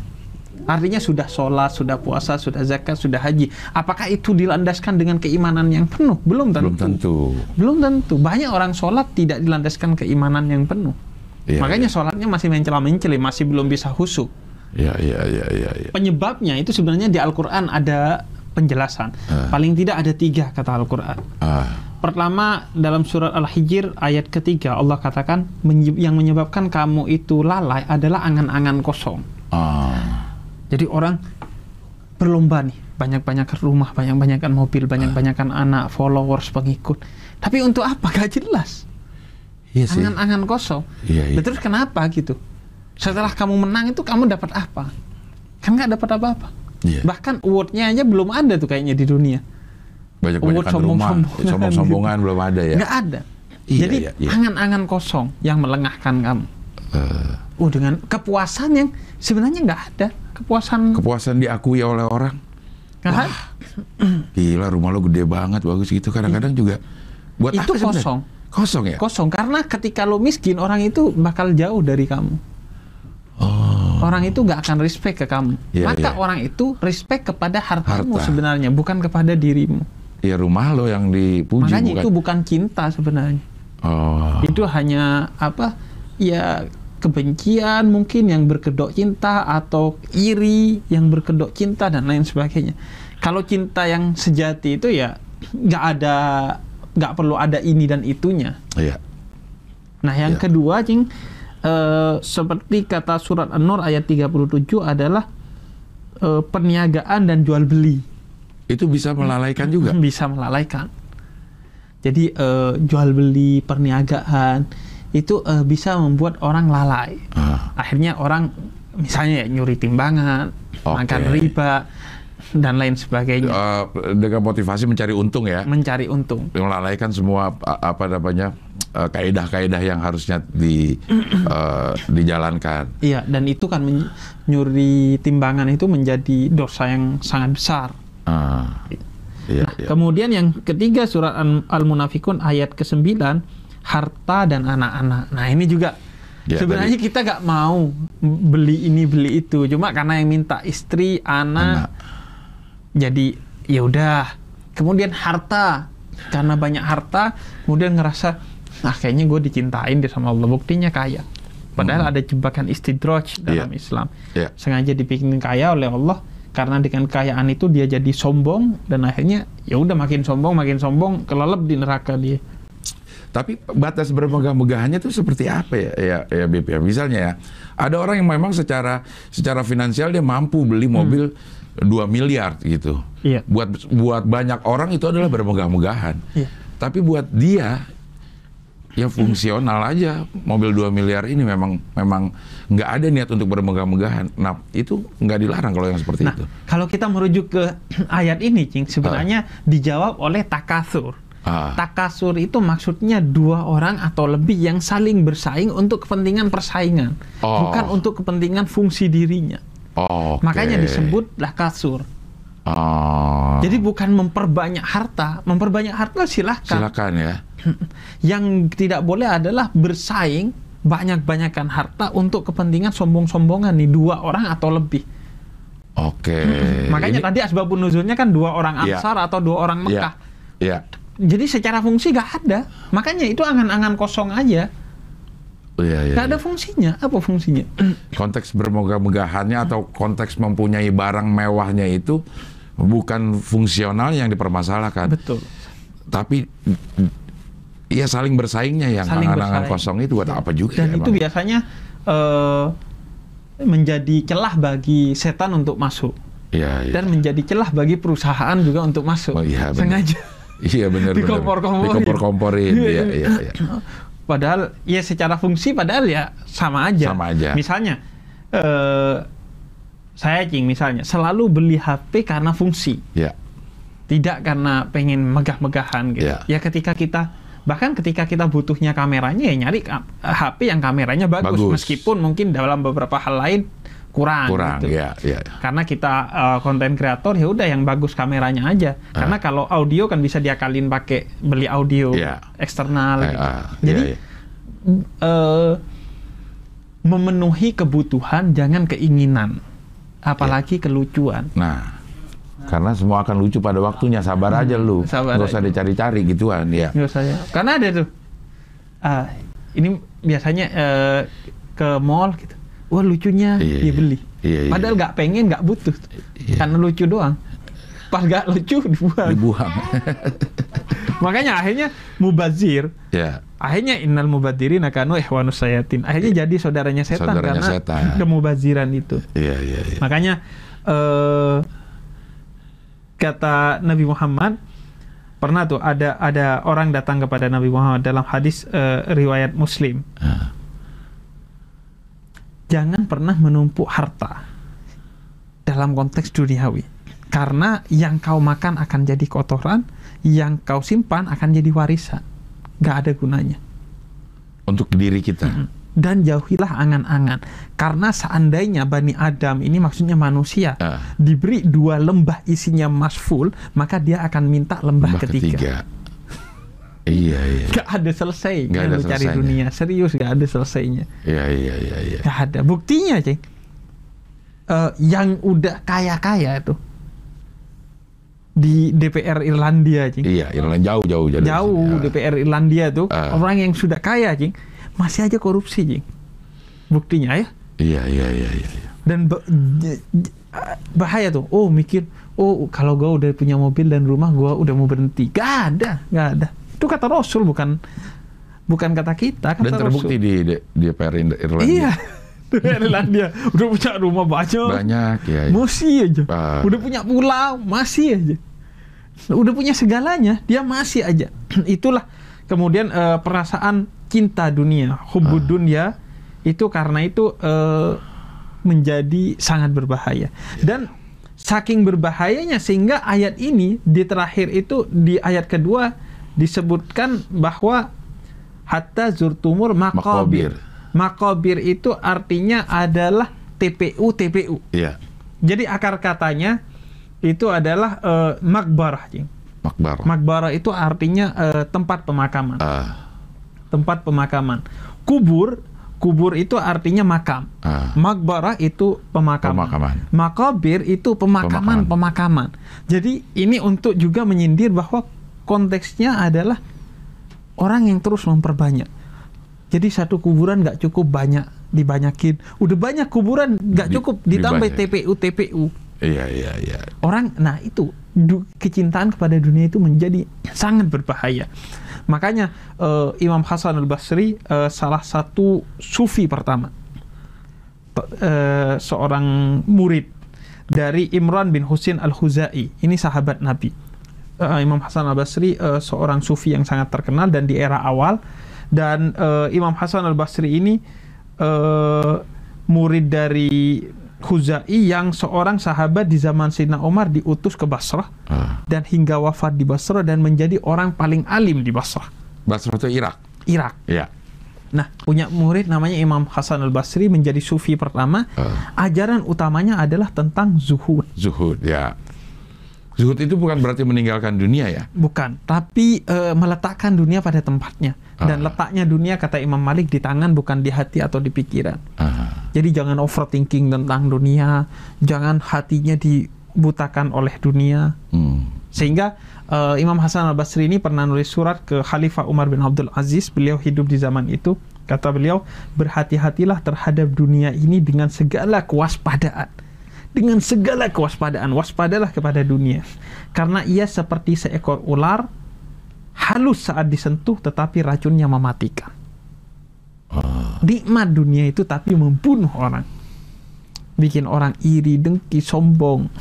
Artinya sudah sholat, sudah puasa, sudah zakat, sudah haji. Apakah itu dilandaskan dengan keimanan yang penuh? Belum tentu. Belum tentu. Belum tentu. Banyak orang sholat tidak dilandaskan keimanan yang penuh. Iya, Makanya sholatnya masih mencela-menceli, masih belum bisa husuk. Ya, ya, ya, ya, ya. Penyebabnya itu sebenarnya di Al-Quran ada penjelasan. Ah. Paling tidak ada tiga kata Al-Quran. Ah, Pertama dalam surat Al-Hijr ayat ketiga Allah katakan "Menye- yang menyebabkan kamu itu lalai adalah angan-angan kosong. ah, Jadi orang berlomba nih, banyak-banyakan rumah, banyak-banyakan mobil, banyak-banyakan anak, followers, pengikut. Tapi untuk apa? Gak jelas. Iya sih. Angan-angan kosong. Iya, iya. Lah, Terus kenapa gitu? Setelah kamu menang itu kamu dapat apa? Kan nggak dapat apa-apa. Iya. Bahkan awardnya aja belum ada tuh kayaknya di dunia. Banyak Award banyak rumah, sombong-sombongan sombong-sombongan belum ada ya. Nggak ada. Iya, Jadi iya, iya. angan-angan kosong yang melengahkan kamu. Eh, Oh dengan kepuasan yang sebenarnya nggak ada. Kepuasan kepuasan diakui oleh orang. ada. Gila rumah lo gede banget bagus gitu. Kadang-kadang juga buat Itu apa kosong. Kosong ya? Kosong karena ketika lo miskin orang itu bakal jauh dari kamu. Orang itu nggak akan respect ke kamu. Oh. Iya, Maka iya. orang itu respect kepada hartamu Harta. sebenarnya, bukan kepada dirimu. Ya rumah lo yang dipuji Makanya bukan. itu bukan cinta sebenarnya. Oh. Itu hanya apa? Ya kebencian mungkin yang berkedok cinta atau iri yang berkedok cinta dan lain sebagainya. Kalau cinta yang sejati itu ya nggak ada nggak perlu ada ini dan itunya. Iya. Nah, yang Ya. kedua, Cing, eh, seperti kata surat An-Nur ayat 37 adalah eh, perniagaan dan jual beli Itu bisa melalaikan juga. bisa melalaikan. Jadi eh, jual beli perniagaan itu eh, bisa membuat orang lalai. Ah, Akhirnya orang misalnya ya nyuri timbangan, Oke. makan riba dan lain sebagainya, eh, dengan motivasi mencari untung ya. mencari untung. melalaikan semua apa namanya eh, kaedah-kaedah yang harusnya di eh, dijalankan. Iya, dan itu kan men- nyuri timbangan itu menjadi dosa yang sangat besar. Ah, iya, Nah, iya. kemudian yang ketiga surat Al- Al-Munafikun ayat ke-9 harta dan anak-anak. Nah, ini juga Ya, sebenarnya kita nggak mau beli ini beli itu, cuma karena yang minta istri, anak, Anak. Jadi ya udah. Kemudian harta karena banyak harta, kemudian ngerasa ah kayaknya gue dicintain deh sama Allah, buktinya kaya. Padahal ada jebakan istidraj dalam Iya. Islam. Iya. Sengaja dibikin kaya oleh Allah karena dengan kekayaan itu dia jadi sombong dan akhirnya ya udah makin sombong makin sombong kelelep di neraka dia. Tapi batas bermegah-megahannya itu seperti apa ya, ya, ya Bib ya? Misalnya ya, ada orang yang memang secara secara finansial dia mampu beli mobil 2 miliar gitu. Iya. Buat buat banyak orang itu adalah bermegah-megahan. Iya. Tapi buat dia ya fungsional aja mobil 2 miliar ini memang memang nggak ada niat untuk bermegah-megahan. Nah itu nggak dilarang kalau yang seperti Nah, itu. kalau kita merujuk ke ayat ini, Cing, sebenarnya dijawab oleh takasur. Ah. Takasur itu maksudnya dua orang atau lebih yang saling bersaing untuk kepentingan persaingan, Oh. bukan untuk kepentingan fungsi dirinya. Oh, Makanya disebutlah kasur. Oh, Jadi bukan memperbanyak harta, memperbanyak harta silahkan. silakan ya. Yang tidak boleh adalah bersaing banyak-banyakan harta untuk kepentingan sombong-sombongan nih dua orang atau lebih. Oke. Makanya Ini- tadi asbabun nuzulnya kan dua orang Iya. Ansar atau dua orang Mekah. Ya. Jadi secara fungsi gak ada. Makanya itu angan-angan kosong aja. Iya, iya. Gak ada iya. fungsinya. Apa fungsinya? Konteks bermegah-megahannya atau konteks mempunyai barang mewahnya itu bukan fungsional yang dipermasalahkan, Betul. tapi ya saling bersaingnya yang angan-angan kosong itu buat apa juga Dan ya, itu Bang? biasanya eh, menjadi celah bagi setan untuk masuk. Iya, iya. Dan menjadi celah bagi perusahaan juga untuk masuk. Oh, iya. Sengaja. Iya benar benar. Dikompor-komporin. Dikompor-komporin. Iya, iya, iya. Padahal ya secara fungsi padahal ya sama aja. Sama aja. Misalnya eh saya cing misalnya selalu beli HP karena fungsi, Iya. tidak karena pengen megah-megahan gitu. Iya. Ya ketika kita Bahkan ketika kita butuhnya kameranya ya nyari HP yang kameranya bagus, Bagus. meskipun mungkin dalam beberapa hal lain kurang. Kurang, gitu. ya, ya. Karena kita uh, konten kreator ya udah yang bagus kameranya aja. Karena kalau audio kan bisa diakalin pakai beli audio Iya. eksternal. Eh, gitu. ah, Jadi iya, iya. eh, memenuhi kebutuhan jangan keinginan, apalagi kelucuan. Nah, karena semua akan lucu pada waktunya. Sabar aja lu. Hmm, sabar Nggak usah dicari-cari gituan, ya. Nggak usah ya. Karena ada tuh. ah, ini biasanya eh, ke mall gitu. Wah lucunya Iya, dia iya. beli. Iya, iya. Padahal nggak pengen, nggak butuh. Iya. Karena lucu doang. Pas nggak lucu dibuang. Dibuang. Makanya akhirnya mubazir. ya. Akhirnya innal mubadirin akanu ihwanus sayatin. Akhirnya jadi saudaranya setan Saudaranya karena setan. kemubaziran itu. Iya, iya, iya. Makanya eh, kata Nabi Muhammad pernah tuh ada ada orang datang kepada Nabi Muhammad dalam hadis eh, riwayat Muslim. Ah. Jangan pernah menumpuk harta dalam konteks duniawi. Karena yang kau makan akan jadi kotoran, yang kau simpan akan jadi warisan. Gak ada gunanya. Untuk diri kita. Dan jauhilah angan-angan. Karena seandainya Bani Adam ini maksudnya manusia, Ah. diberi dua lembah isinya emas full, maka dia akan minta lembah, Lembah ketiga. ketiga. Iya, iya. Gak ada selesai Nggak ada lu cari dunia. Serius gak ada selesainya. Iya, iya, iya, iya. Gak ada. Buktinya, ceng. Eh, yang udah kaya-kaya itu di DPR Irlandia, ceng. Iya, Irland jauh, jauh, jauh. sini. Ah. DPR Irlandia tuh Ah. orang yang sudah kaya, ceng, masih aja korupsi, ceng. Buktinya ya. Iya, iya, iya, iya. iya. dan bahaya tuh oh mikir oh kalau gue udah punya mobil dan rumah gue udah mau berhenti gak ada gak ada itu kata Rasul bukan bukan kata kita kata Dan terbukti Rasul. di di di DPR Irlandia. iya Irlandia udah punya rumah banyak Banyak, ya. ya. masih aja Ah. udah punya pulau masih aja udah punya segalanya dia masih aja itulah kemudian eh, perasaan cinta dunia hubbud dunia itu karena itu eh, menjadi sangat berbahaya dan saking berbahayanya sehingga ayat ini di terakhir itu di ayat kedua disebutkan bahwa hatta zurtumur makobir makobir itu artinya adalah TPU TPU Iya. jadi akar katanya itu adalah eh, makbarah, Cing. Makbar. Makbarah itu artinya eh, tempat pemakaman. Ah, Tempat pemakaman. Kubur, kubur itu artinya makam. ah. Makbarah itu pemakaman. Pemakaman. Makabir itu pemakaman, pemakaman. Jadi ini untuk juga menyindir bahwa konteksnya adalah orang yang terus memperbanyak. Jadi satu kuburan nggak cukup banyak dibanyakin. Udah banyak kuburan nggak Di- cukup ditambah dibanyak. TPU TPU. Iya, iya, iya. Orang, nah itu du- kecintaan kepada dunia itu menjadi sangat berbahaya. Makanya eh, Imam Hasan al Basri eh, salah satu sufi pertama, Pe- eh, seorang murid dari Imran bin Husin al Huzai. Ini sahabat Nabi. Eh, Imam Hasan al Basri eh, seorang sufi yang sangat terkenal dan di era awal. Dan eh, Imam Hasan al Basri ini eh, murid dari Huzai yang seorang sahabat di zaman Sayyidina Umar diutus ke Basrah Ah. dan hingga wafat di Basrah dan menjadi orang paling alim di Basrah, Basrah itu Irak. Irak. Iya. Nah, punya murid namanya Imam Hasan al-Basri menjadi sufi pertama. Ah. Ajaran utamanya adalah tentang zuhud. Zuhud, ya. Zuhud itu bukan berarti meninggalkan dunia ya. Bukan, tapi eh, meletakkan dunia pada tempatnya. Dan Ah. letaknya dunia kata Imam Malik di tangan bukan di hati atau di pikiran. Ah. Jadi jangan overthinking tentang dunia, jangan hatinya dibutakan oleh dunia. Hmm. Sehingga eh, Imam Hasan al Basri ini pernah nulis surat ke Khalifah Umar bin Abdul Aziz. Beliau hidup di zaman itu. Kata beliau, berhati-hatilah terhadap dunia ini dengan segala kewaspadaan. Dengan segala kewaspadaan, waspadalah kepada dunia. Karena ia seperti seekor ular, halus saat disentuh tetapi racunnya mematikan. Nikmat dunia itu tapi membunuh orang. Bikin orang iri, dengki, sombong,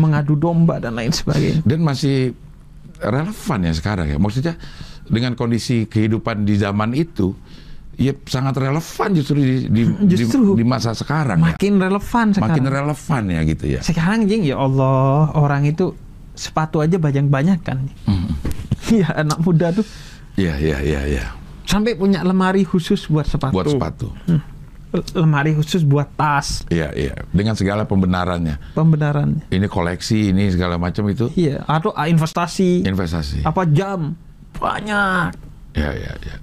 mengadu domba dan lain sebagainya. Dan masih relevan ya sekarang ya. Maksudnya dengan kondisi kehidupan di zaman itu, ya sangat relevan justru di, di, Justru. di, di masa sekarang ya. Makin relevan sekarang. Makin relevan ya gitu ya. sekarang jing ya Allah orang itu sepatu aja banyak banyak kan Hmm. Iya anak muda tuh Iya, iya, iya, iya. Sampai punya lemari khusus buat sepatu. Buat sepatu. Lemari khusus buat tas. Iya, iya. Dengan segala pembenarannya. Pembenarannya. Ini koleksi, ini segala macam itu Iya, atau ah, investasi. investasi. Apa jam? Banyak. Iya, iya, iya.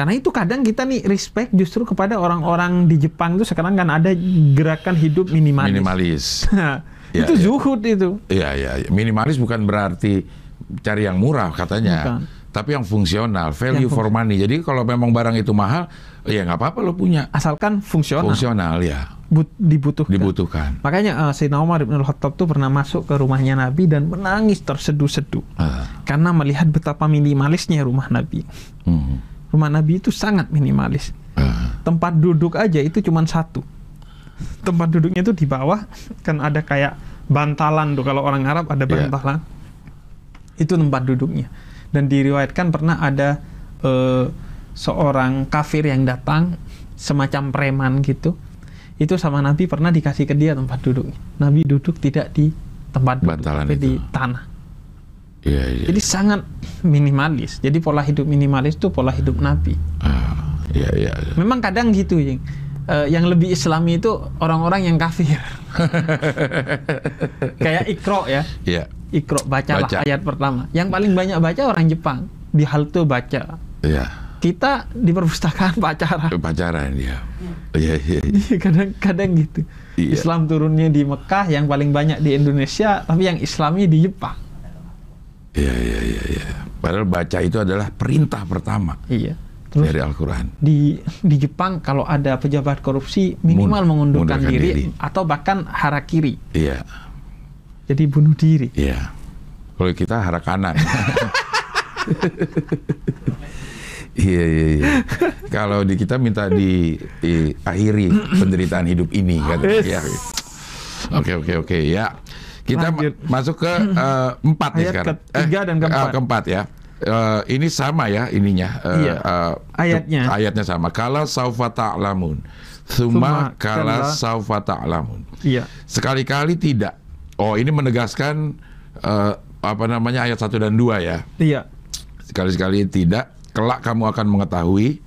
Karena itu kadang kita nih respect justru kepada orang-orang di Jepang itu sekarang kan ada gerakan hidup minimalis. Minimalis. Ya, itu ya. zuhud itu. Iya, iya. iya. Minimalis bukan berarti cari yang murah katanya. Bukan. Tapi yang fungsional, value Yang for money. Jadi kalau memang barang itu mahal, ya nggak apa-apa lo punya. Asalkan fungsional, Fungsional ya, but- dibutuhkan. dibutuhkan. Makanya uh, Sayyidina Umar bin Khattab tuh pernah masuk ke rumahnya Nabi dan menangis terseduh-seduh Ah, karena melihat betapa minimalisnya rumah Nabi. hmm, Rumah Nabi itu sangat minimalis. ah, Tempat duduk aja itu cuma satu. Tempat duduknya itu di bawah kan ada kayak bantalan tuh kalau orang Arab ada Iya. bantalan. Itu tempat duduknya. Dan diriwayatkan pernah ada eh, seorang kafir yang datang semacam preman gitu. Itu sama Nabi pernah dikasih ke dia tempat duduknya. Nabi duduk tidak di tempat duduk, Bantalan tapi di tanah. Iya, iya. Jadi sangat minimalis. Jadi pola hidup minimalis itu pola hidup Nabi. Ah, iya, iya. iya. Memang kadang gitu, Ying. Eh, yang lebih Islami itu orang-orang yang kafir. Kayak Ikro ya. Iya, Ikro bacalah Baca. ayat pertama. Yang paling banyak baca orang Jepang. Di halte baca. iya. Kita di perpustakaan pacaran. Pacaran ya. Iya, iya. iya. Kadang-kadang gitu. Iya. Islam turunnya di Mekah, yang paling banyak di Indonesia, tapi yang Islami di Jepang. Iya, iya, iya, iya. Padahal baca itu adalah perintah pertama Iya. Terus dari Al-Quran. di di Jepang kalau ada pejabat korupsi minimal Mun- mengundurkan mengundurkan diri, diri. atau bahkan harakiri. Iya, Jadi bunuh diri. iya. Kalau kita harakanan. Iya, iya, iya. Kalau di kita minta di, akhiri penderitaan hidup ini kan. Yes. Ya. Oke, oke, oke. Ya. Kita Lanjut. masuk ke eh, empat Ayat sekarang. ketiga dan keempat. eh, keempat ya. Eh, ini sama ya ininya. eh, Iya. eh, Ayatnya. Ayatnya sama. Kala saufa ta'lamun. Thumma kala saufa ta'lamun. Iya. Sekali-kali tidak. Oh, ini menegaskan eh, apa namanya ayat 1 dan 2 ya. Iya. Sekali-sekali tidak, kelak kamu akan mengetahui.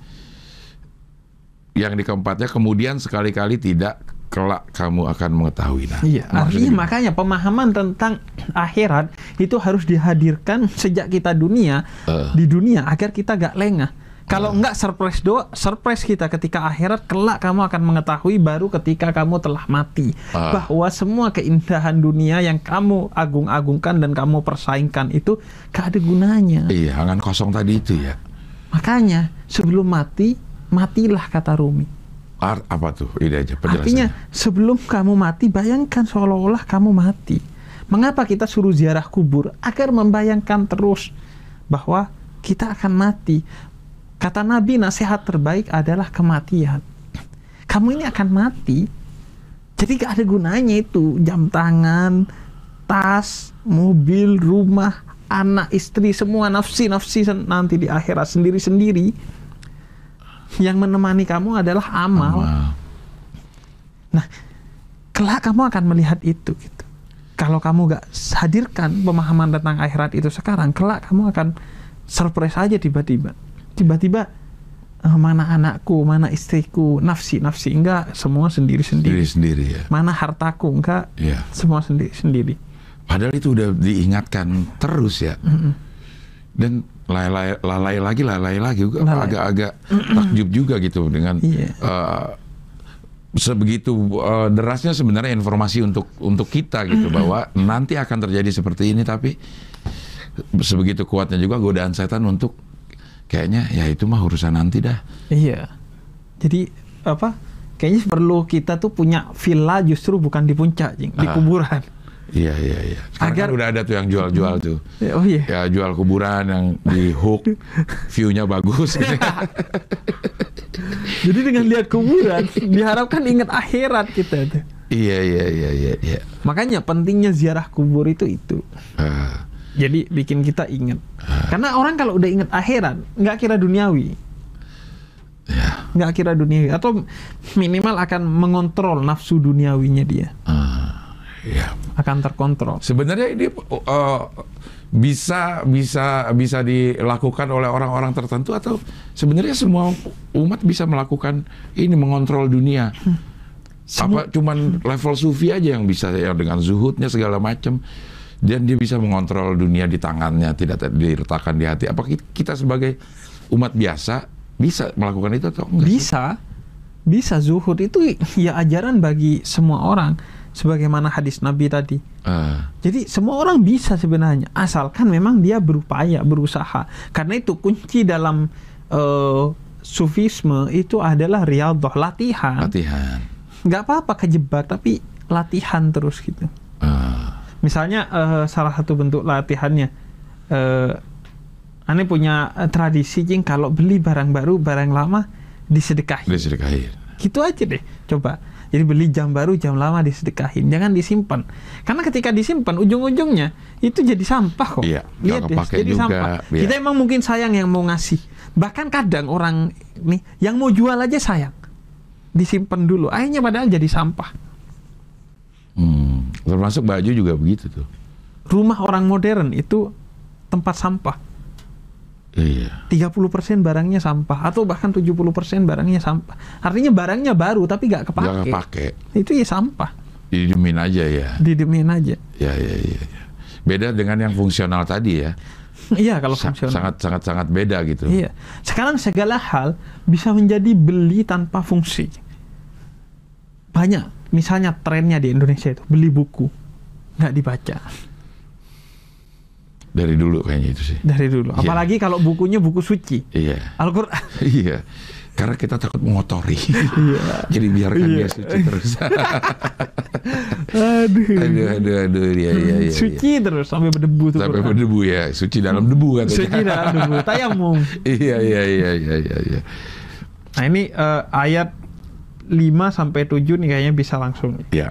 Yang di keempatnya kemudian sekali-kali tidak, kelak kamu akan mengetahui. Nah, Iya, artinya makanya pemahaman tentang akhirat itu harus dihadirkan sejak kita dunia Eh. di dunia agar kita gak lengah. Kalau enggak surprise doa, surprise kita ketika akhirat kelak kamu akan mengetahui baru ketika kamu telah mati Ah. bahwa semua keindahan dunia yang kamu agung-agungkan dan kamu persaingkan itu gak ada gunanya. Iya, angan kosong tadi itu ya. Makanya sebelum mati matilah kata Rumi. Ar- apa tuh? Ini aja. Artinya sebelum kamu mati bayangkan seolah-olah kamu mati. Mengapa kita suruh ziarah kubur? Agar membayangkan terus bahwa kita akan mati. Kata Nabi nasihat terbaik adalah kematian. Kamu ini akan mati. Jadi gak ada gunanya itu jam tangan, tas, mobil, rumah, anak, istri, semua nafsi-nafsi nanti di akhirat sendiri-sendiri. Yang menemani kamu adalah amal. Amal. Nah, kelak kamu akan melihat itu gitu. Kalau kamu gak hadirkan pemahaman tentang akhirat itu sekarang, kelak kamu akan surprise aja tiba-tiba. Tiba-tiba eh, mana anakku, mana istriku, nafsi, nafsi enggak, semua sendiri-sendiri. Sendiri-sendiri ya. Mana hartaku enggak, Iya. semua sendiri-sendiri. Padahal itu udah diingatkan terus ya. Dan lalai, lalai lagi, lalai lagi. Lalai. Agak-agak takjub juga gitu dengan Iya. eh, sebegitu eh, derasnya sebenarnya informasi untuk untuk kita gitu bahwa nanti akan terjadi seperti ini tapi sebegitu kuatnya juga godaan setan untuk kayaknya ya itu mah urusan nanti dah. Iya. Jadi apa? Kayaknya perlu kita tuh punya villa justru bukan di puncak, Jing, di Ah. kuburan. Iya iya iya. Sekarang Agar- kan udah ada tuh yang jual-jual tuh. Ya, Oh iya. Ya jual kuburan yang di hook, view-nya bagus. gitu. Jadi dengan lihat kuburan diharapkan ingat akhirat kita tuh. iya iya iya iya. iya. Makanya pentingnya ziarah kubur itu itu. Ah, Jadi bikin kita ingat. Karena orang kalau udah ingat akhirat, nggak kira duniawi, ya. nggak kira duniawi, atau minimal akan mengontrol nafsu duniawinya dia, Ah, iya. akan terkontrol. Sebenarnya ini uh, bisa bisa bisa dilakukan oleh orang-orang tertentu atau sebenarnya semua umat bisa melakukan ini mengontrol dunia. Apa cuman level sufi aja yang bisa ya dengan zuhudnya segala macam dan dia bisa mengontrol dunia di tangannya tidak diletakkan di hati. Apa ki- kita sebagai umat biasa bisa melakukan itu atau enggak? Bisa, bisa zuhud itu ya ajaran bagi semua orang, sebagaimana hadis Nabi tadi. Ah, Jadi semua orang bisa sebenarnya, asalkan memang dia berupaya, berusaha. Karena itu kunci dalam eh, sufisme itu adalah riyadhah, latihan. latihan. Nggak apa-apa kejebak, tapi latihan terus gitu. Ah, Misalnya eh, salah satu bentuk latihannya, eh Ane punya tradisi jing kalau beli barang baru, barang lama disedekahin. disedekahin. Gitu aja deh, coba. Jadi beli jam baru, jam lama disedekahin, jangan disimpan. Karena ketika disimpan, ujung-ujungnya itu jadi sampah kok. Iya, Lihat kepake jadi juga, sampah. iya. Kita emang mungkin sayang yang mau ngasih. Bahkan kadang orang nih yang mau jual aja sayang, disimpan dulu. Akhirnya padahal jadi sampah. Hmm, termasuk baju juga begitu tuh. Rumah orang modern itu tempat sampah. Iya. 30% barangnya sampah atau bahkan 70% barangnya sampah. Artinya barangnya baru tapi nggak kepake. Jangan pakai. Itu ya sampah. Didemin aja ya. Didemin aja. Ya, ya, ya, ya. Beda dengan yang fungsional tadi ya. Iya kalau Sa- fungsional. sangat sangat sangat beda gitu. Iya. Sekarang segala hal bisa menjadi beli tanpa fungsi. Banyak. Misalnya trennya di Indonesia itu beli buku nggak dibaca Dari dulu kayaknya itu sih. dari dulu. Iya. Apalagi kalau bukunya buku suci. Iya. Al-Quran. Iya. Karena kita takut mengotori. Jadi biarkan dia Iya. suci terus. Aduh. aduh, aduh, aduh. Iya, iya, iya. suci terus sampai berdebu tuh. Sampai Quran. berdebu ya. Suci dalam debu kan. Suci dalam debu. Tayamum. iya, iya, iya, iya, iya, iya. Nah ini eh, ayat 5 sampai 7 nih kayaknya bisa langsung. Ya.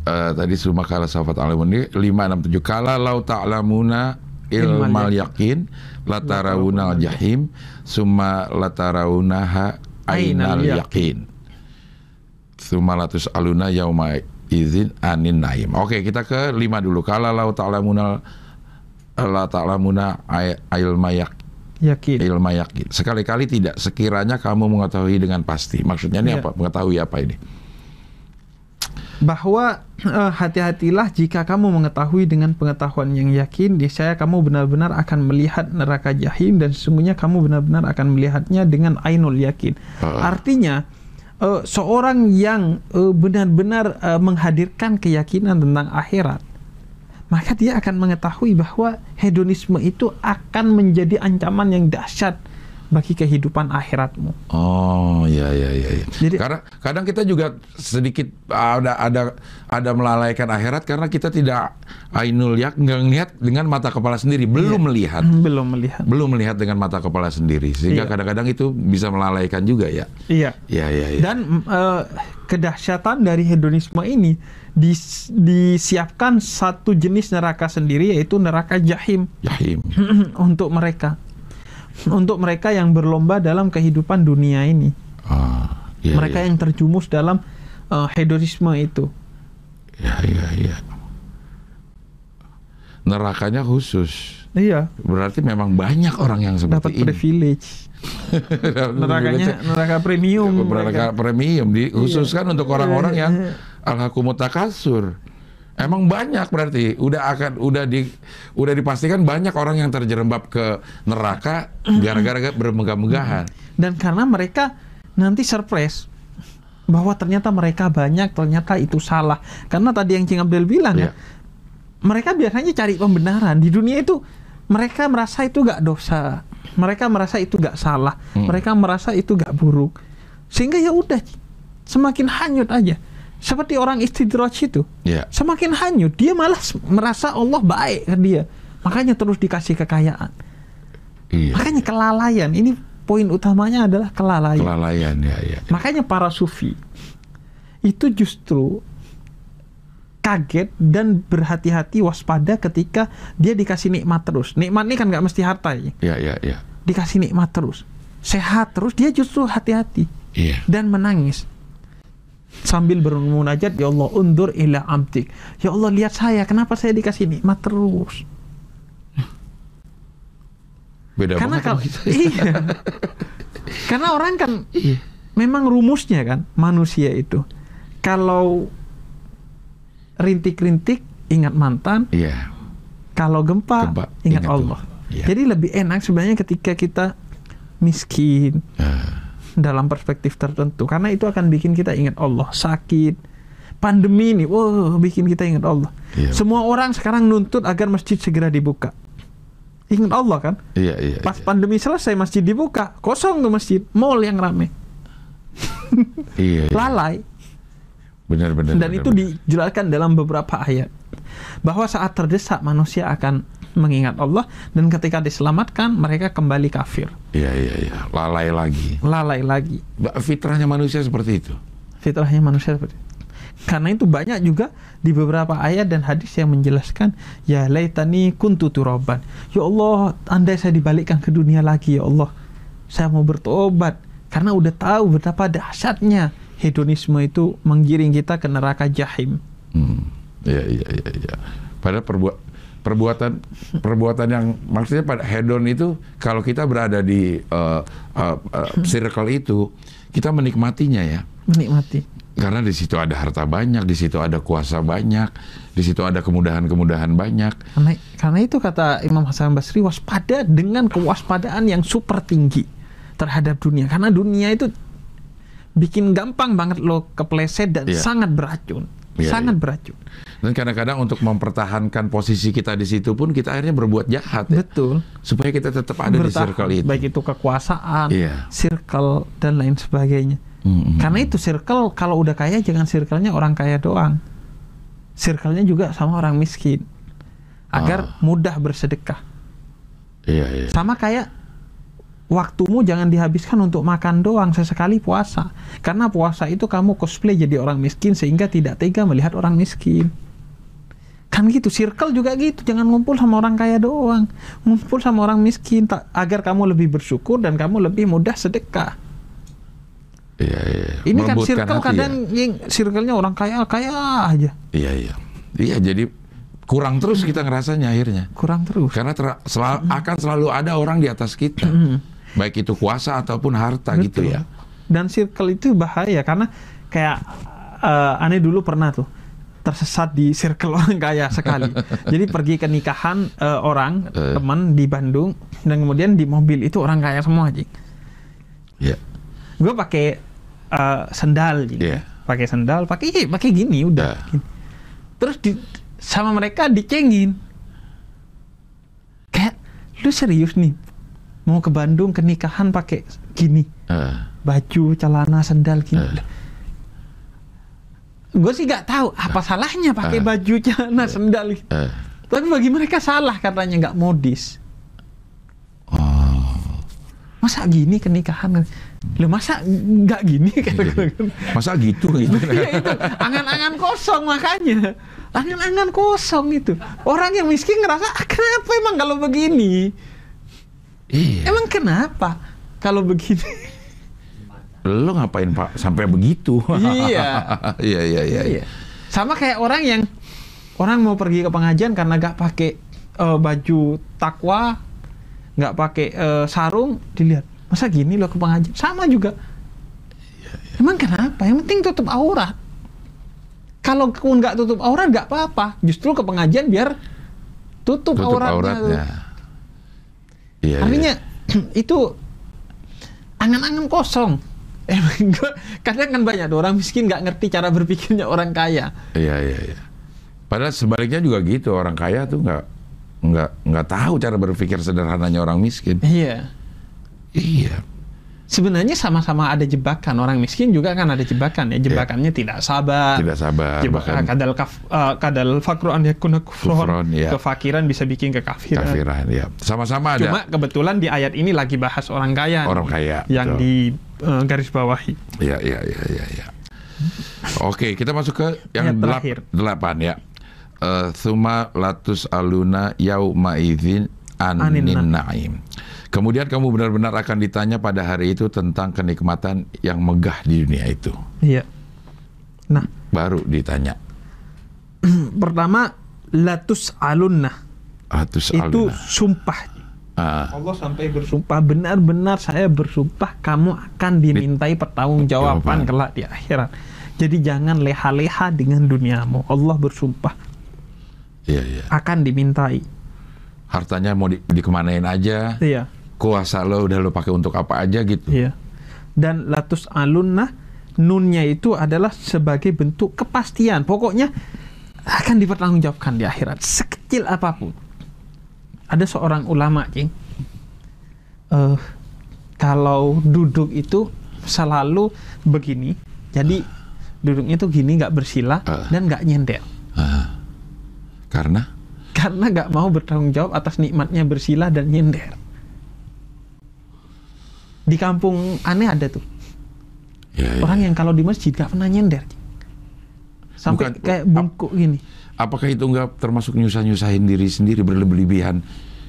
Eh, tadi summa kala safat alamun ini 5 6 7 kala lau ta'lamuna ilmal yakin latarawuna jahim summa latarawunaha ainal Ainal yakin summa latus aluna yauma izin anin naim. Oke kita ke 5 dulu. Kala lau ta'lamuna la ta'lamuna ilma yak Yakin. ilma yakin sekali-kali tidak. Sekiranya kamu mengetahui dengan pasti. Maksudnya ini Iya. apa? Mengetahui apa ini bahwa eh, hati-hatilah jika kamu mengetahui dengan pengetahuan yang yakin niscaya kamu benar-benar akan melihat neraka jahim dan sesungguhnya kamu benar-benar akan melihatnya dengan ainul yakin. Artinya eh, seorang yang eh, benar-benar eh, menghadirkan keyakinan tentang akhirat maka dia akan mengetahui bahwa hedonisme itu akan menjadi ancaman yang dahsyat bagi kehidupan akhiratmu. Oh ya ya ya. ya. Jadi- karena kadang kita juga sedikit ada ada ada melalaikan akhirat karena kita tidak ainul yak nggak ngelihat dengan mata kepala sendiri, belum melihat, Belum melihat. belum melihat dengan mata kepala sendiri sehingga Iya. kadang-kadang itu bisa melalaikan juga ya. Iya. Ya ya ya. Dan eh, kedahsyatan dari hedonisme ini dis- disiapkan satu jenis neraka sendiri yaitu neraka jahim Jahim. untuk mereka. Untuk mereka yang berlomba dalam kehidupan dunia ini. Ah, ya, mereka ya. yang terjumus dalam eh, hedonisme itu. Ya ya ya. Nerakanya khusus. Iya, Berarti memang banyak orang yang dapat seperti ini. privilege. Nerakanya neraka premium. Neraka premium dikhususkan Iya. untuk orang-orang yang alhakumut takasur. Emang banyak berarti udah akan udah di udah dipastikan banyak orang yang terjerembab ke neraka gara-gara bermegah-megahan. Dan karena mereka nanti surprise bahwa ternyata mereka banyak, ternyata itu salah. Karena tadi yang Cing Abdel bilang Iya. ya, mereka biasanya cari pembenaran di dunia itu. Mereka merasa itu gak dosa, mereka merasa itu gak salah, Hmm. mereka merasa itu gak buruk, sehingga ya udah semakin hanyut aja. Seperti orang istidraj itu, Ya. semakin hanyut dia malah merasa Allah baik ke dia, makanya terus dikasih kekayaan. Iya. Makanya kelalaian ini poin utamanya adalah kelalaian. Kelalaian ya ya. Makanya para sufi itu justru kaget dan berhati-hati waspada ketika dia dikasih nikmat terus. Nikmat ini kan nggak mesti harta ya. Ya ya ya. Dikasih nikmat terus. Sehat terus dia justru hati-hati Iya. dan menangis. Sambil bermunajat, Ya Allah, undur ila amtik. Ya Allah, lihat saya, kenapa saya dikasih nikmat terus? Beda Karena banget kalau kita. iya. Karena orang kan memang rumusnya kan manusia itu kalau rintik-rintik ingat mantan, Iya. kalau gempa, Gempa, ingat, ingat Allah. Allah. Iya. Jadi lebih enak sebenarnya ketika kita miskin Ah, dalam perspektif tertentu karena itu akan bikin kita ingat Allah. Sakit, pandemi ini, wow, bikin kita ingat Allah. Iya. Semua orang sekarang nuntut agar masjid segera dibuka. Ingat Allah kan? Iya, iya. Pas iya. pandemi selesai masjid dibuka, kosong tuh masjid, mall yang rame, Iya, iya. lalai. Benar, benar. Dan benar, itu benar. dijelaskan dalam beberapa ayat bahwa saat terdesak manusia akan mengingat Allah dan ketika diselamatkan mereka kembali kafir, Iya, iya, iya. Lalai lagi. lalai lagi. Fitrahnya manusia seperti itu. Fitrahnya manusia seperti itu. Karena itu banyak juga di beberapa ayat dan hadis yang menjelaskan ya laitani kuntu turaban. Ya Allah, andai saya dibalikkan ke dunia lagi ya Allah. Saya mau bertobat karena udah tahu betapa dahsyatnya hedonisme itu menggiring kita ke neraka jahim. Hmm. Iya, iya, iya, iya. Padahal perbuat perbuatan perbuatan yang maksudnya pada hedon itu kalau kita berada di uh, uh, uh, circle itu kita menikmatinya ya Menikmati. karena di situ ada harta banyak di situ ada kuasa banyak di situ ada kemudahan-kemudahan banyak Karena, karena itu kata Imam Hasan Basri waspada dengan kewaspadaan yang super tinggi terhadap dunia. Karena dunia itu bikin gampang banget lo kepleset dan Iya. sangat beracun. Iya, sangat iya. beracun. Dan kadang-kadang untuk mempertahankan posisi kita di situ pun kita akhirnya berbuat jahat ya Betul. supaya kita tetap ada di Bertahan. circle itu Baik itu kekuasaan, Iya. circle dan lain sebagainya. Mm-mm. Karena itu circle kalau udah kaya jangan circle-nya orang kaya doang. Circle-nya juga sama orang miskin. Agar mudah bersedekah. iya iya Sama kayak waktumu jangan dihabiskan untuk makan doang sesekali puasa. Karena puasa itu kamu cosplay jadi orang miskin sehingga tidak tega melihat orang miskin. Kan gitu, circle juga gitu. Jangan ngumpul sama orang kaya doang. Ngumpul sama orang miskin tak, agar kamu lebih bersyukur dan kamu lebih mudah sedekah. iya iya Ini kan circle kadang ya. yang circle-nya orang kaya kaya aja. iya iya iya jadi kurang terus kita ngerasanya akhirnya Kurang terus. karena ter- sel- akan selalu ada orang di atas kita baik itu kuasa ataupun harta gitu Betul. ya Dan circle itu bahaya karena kayak eh, aneh dulu pernah tuh tersesat di circle orang kaya sekali. Jadi pergi ke nikahan eh, orang Eh. teman di Bandung dan kemudian di mobil itu orang kaya semua aja. Iya. Gue pakai eh, sendal, Jing. Iya. pakai sendal, pakai pakai gini udah. Iya. Gini. Terus di, sama mereka dicengin. Kayak lu serius nih mau ke Bandung ke nikahan pakai gini Eh, baju, celana, sendal gini. Eh. Gue sih nggak tahu apa salahnya pakai Eh. baju, celana, sendal. eh. Tapi bagi mereka salah katanya nggak modis. Oh. Masa gini ke nikahan? Loh masa nggak gini? Kata-kata. masa gitu gitu Iya itu angan-angan kosong makanya. Angan-angan kosong itu. Orang yang miskin ngerasa "Ah, kenapa emang kalau begini? iya Emang kenapa kalau begini? Lo ngapain pak sampai begitu Iya. iya iya iya Iya. Sama kayak orang yang orang mau pergi ke pengajian karena nggak pakai eh, baju takwa, nggak pakai eh, sarung, dilihat masa gini loh ke pengajian. Sama juga. Emang kenapa? Yang penting tutup aurat. Kalau pun nggak tutup aurat nggak apa-apa. Justru ke pengajian biar tutup, tutup auratnya. auratnya iya Artinya itu angan-angan kosong. Emang gua- kadang kan banyak orang miskin nggak ngerti cara berpikirnya orang kaya. iya iya iya padahal sebaliknya juga gitu orang kaya tuh nggak nggak nggak tahu cara berpikir sederhananya orang miskin Iya. iya Sebenarnya sama-sama ada jebakan. Orang miskin juga kan ada jebakan ya. Jebakannya tidak sabar. tidak sabar Jebakan bahkan kadal kaf, eh, kadal fakru an yakuna kufron. Kufron, iya. Kefakiran bisa bikin kekafiran. kafiran ya sama-sama ada Cuma kebetulan di ayat ini lagi bahas orang kaya. Orang kaya, Yang betul. di eh, garis bawahi. Iya, iya, iya, iya, iya. Oke, kita masuk ke yang Yang delap- terakhir. delapan ya. Eh, Thumma latus aluna yauma idzin Anin anin naim. Kemudian kamu benar-benar akan ditanya pada hari itu tentang kenikmatan yang megah di dunia itu. Iya. Nah, Baru ditanya. pertama latus alunnah Atus itu aluna. sumpah. Ah. Allah sampai bersumpah benar-benar saya bersumpah kamu akan dimintai pertanggungjawaban Jawaban. kelak di akhirat. Jadi jangan leha-leha dengan duniamu. Allah bersumpah Iya, iya. akan dimintai. Hartanya mau di, dikemanain aja. Iya. Kuasa lo udah lo pakai untuk apa aja gitu. Iya. Dan latus alunna nunnya itu adalah sebagai bentuk kepastian. Pokoknya akan dipertanggungjawabkan di akhirat sekecil apa pun. Ada seorang ulama, King. Eh kalau duduk itu selalu begini. Jadi duduknya itu gini nggak bersila Ah. dan nggak nyender. Ah. Karena Karena nggak mau bertanggung jawab atas nikmatnya bersila dan nyender. Di kampung aneh ada tuh. ya, ya. Orang yang kalau di masjid gak pernah nyender. Sampai Bukan- kayak bungkuk gini. apakah itu nggak termasuk nyusah-nyusahin diri sendiri berlebihan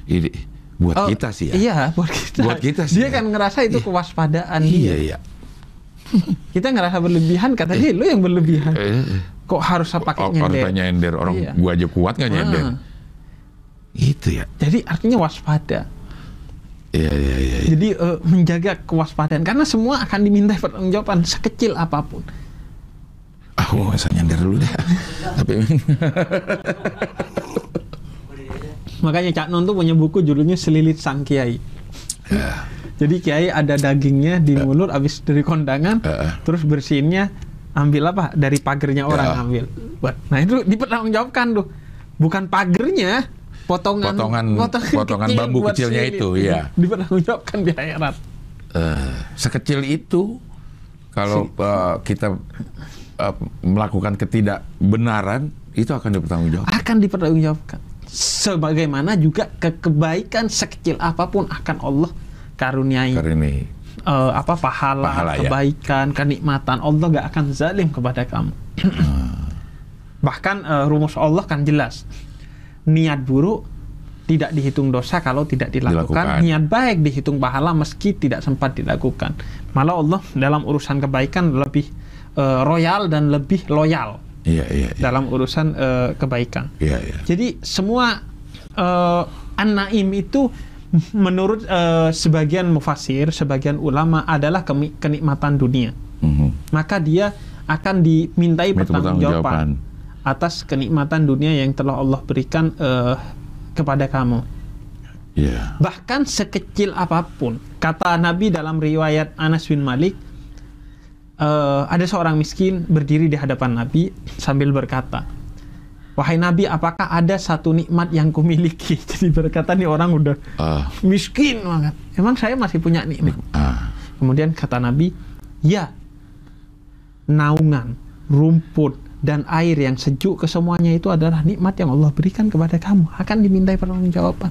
ini buat Oh, kita sih ya? Iya, buat kita. Buat kita sih Dia ya. kan ngerasa itu kewaspadaan Iya, dia. iya. Kita ngerasa berlebihan, kata dia lu yang berlebihan. Eh, Kok harus pakai orang nyender? nyender, orang Iya. gua aja kuat nggak nyender. Ah. Itu ya. Jadi artinya waspada. Iya, iya, iya. iya. Jadi eh, menjaga kewaspadaan karena semua akan diminta pertanggungjawaban sekecil apa pun. Aku nggak usah nyender dulu deh. Tapi Makanya Cak Non tuh punya buku judulnya Selilit Sang Kiai. ya, Jadi kiai ada dagingnya di mulut habis dari kondangan, Eh. terus bersihinnya ambil apa dari pagernya orang Ya. ambil. Nah itu dipertanggungjawabkan tuh, bukan pagernya, potongan Potongan- potongan kecil bambu kecilnya itu, iya. Dipertanggungjawabkan di akhirat. eh, sekecil itu kalau eh, kita eh, melakukan ketidakbenaran itu akan dipertanggungjawabkan. Akan dipertanggungjawabkan. Sebagaimana juga ke kebaikan sekecil apa pun akan Allah karuniai. Karena ini eh, apa pahala, Pahala, ya. kebaikan, kenikmatan Allah gak akan zalim kepada kamu. Bahkan eh, rumus Allah kan jelas. Niat buruk tidak dihitung dosa kalau tidak dilakukan. Dilakukan. Niat baik dihitung pahala meski tidak sempat dilakukan. Malah Allah dalam urusan kebaikan lebih eh, royal dan lebih loyal iya, iya, iya. dalam urusan eh, kebaikan. Iya, iya. Jadi semua eh, an-naim itu menurut eh, sebagian mufasir, sebagian ulama adalah kenikmatan dunia. Mhm. Maka dia akan dimintai Minta pertanggungjawaban atas kenikmatan dunia yang telah Allah berikan eh, kepada kamu. Iya. Bahkan sekecil apa pun, kata Nabi dalam riwayat Anas bin Malik, eh, ada seorang miskin berdiri di hadapan Nabi sambil berkata, Wahai Nabi, apakah ada satu nikmat yang kumiliki? Jadi berkata nih orang udah Ah, miskin banget. Emang saya masih punya nikmat? ah. Kemudian kata Nabi, ya, naungan, rumput, dan air yang sejuk kesemuanya itu adalah nikmat yang Allah berikan kepada kamu. Akan dimintai pertanggungjawaban.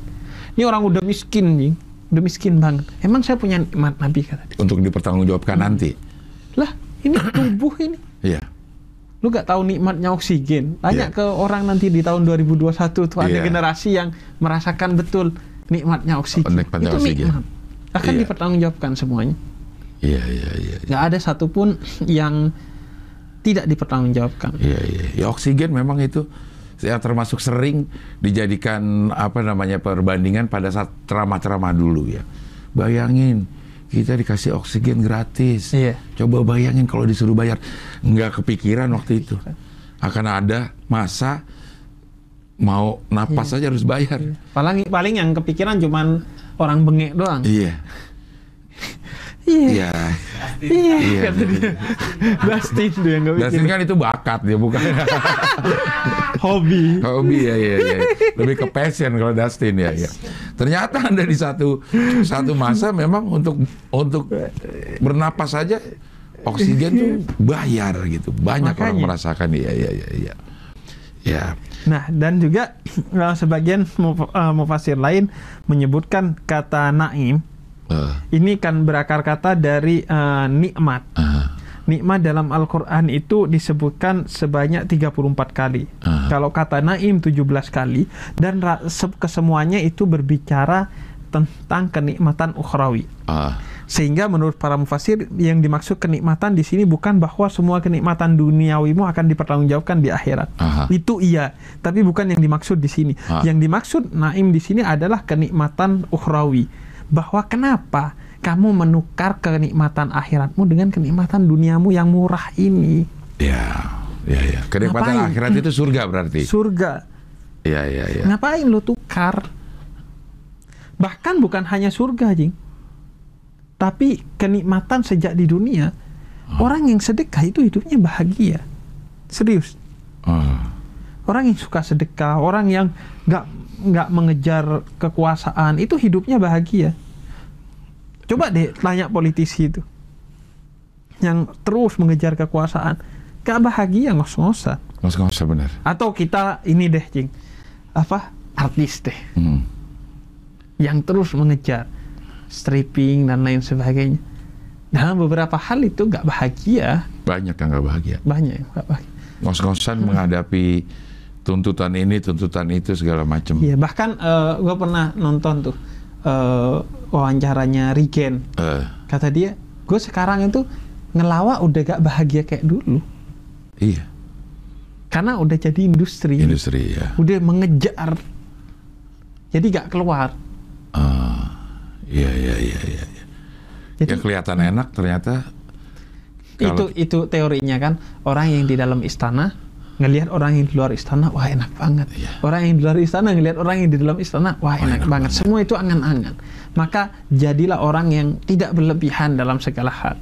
Ini orang udah miskin, nih. Udah miskin banget. Emang saya punya nikmat Nabi kata dia. Untuk dipertanggungjawabkan nanti. Lah, ini tubuh ini. Iya. Lu gak tahu nikmatnya oksigen. Tanya Iya. ke orang nanti di tahun 2021 tuh ada Iya. generasi yang merasakan betul nikmatnya oksigen. Nikmatnya itu oksigen. nikmat. Akan Iya. dipertanggungjawabkan semuanya. Iya, iya, iya. iya. nggak ada satupun yang tidak dipertanggungjawabkan. Iya, iya. Ya oksigen memang itu ya termasuk sering dijadikan apa namanya perbandingan pada saat ceramah-ceramah dulu ya. Bayangin kita dikasih oksigen gratis. Iya. Coba bayangin kalau disuruh bayar, nggak kepikiran waktu itu. Akan ada masa mau napas saja harus bayar. Paling paling yang kepikiran cuman orang bengek doang. Iya. Iya. Iya. Iya. Iya. dia. Dustin tuh yang Dustin bikin kan itu bakat dia bukan hobi. hobi ya ya ya. Lebih ke passion kalau Dustin ya ya. Ternyata Anda di satu satu masa memang untuk untuk bernapas saja oksigen tuh bayar gitu. Banyak orang Makanya. merasakan iya iya iya iya. Ya. Nah, dan juga eh, sebagian eh, mufasir lain menyebutkan kata naim eh, ini kan berakar kata dari eh, nikmat. ah, Nikmat dalam Al-Quran itu disebutkan sebanyak 34 kali. Ah. Kalau kata naim 17 kali. Dan kesemuanya itu berbicara tentang kenikmatan ukhrawi. ah, Sehingga menurut para mufasir yang dimaksud kenikmatan di sini bukan bahwa semua kenikmatan duniawimu akan dipertanggungjawabkan di akhirat. Aha. Itu iya, tapi bukan yang dimaksud di sini. Ah. Yang dimaksud naim di sini adalah kenikmatan ukhrawi. Bahwa kenapa kamu menukar kenikmatan akhiratmu dengan kenikmatan duniamu yang murah ini? Ya, ya, ya. Kenikmatan Ngapain? akhirat itu surga berarti. Surga. Iya, iya, iya. Ngapain lo tukar? Bahkan bukan hanya surga, Jing. Tapi kenikmatan sejak di dunia, orang yang sedekah itu hidupnya bahagia. Serius. Ah. Orang yang suka sedekah, orang yang nggak nggak mengejar kekuasaan, itu hidupnya bahagia. Coba deh tanya politisi itu. Yang terus mengejar kekuasaan. Gak bahagia ngos-ngosan. Ngos-ngosan benar. Atau kita ini deh, Jing. Apa? Artis deh. Hmm. yang terus mengejar stripping dan lain sebagainya. Dalam beberapa hal itu nggak bahagia, Banyak yang nggak bahagia. banyak yang nggak bahagia. Ngos-ngosan menghadapi tuntutan ini, tuntutan itu segala macam. Iya, bahkan gue pernah nonton tuh eh, wawancaranya Regen. Eh, Kata dia, gue sekarang itu ngelawak udah gak bahagia kayak dulu, iya, karena udah jadi industri, industri ya. udah mengejar, jadi gak keluar. Ah, iya, iya, iya, iya. iya. Jadi ya kelihatan enak ternyata. itu kalau- itu teorinya kan orang yang di dalam istana ngelihat orang yang di luar istana wah enak banget. Iya. orang yang di luar istana ngelihat orang yang di dalam istana wah enak, enak banget. banget. semua itu angan-angan. Maka jadilah orang yang tidak berlebihan dalam segala hal.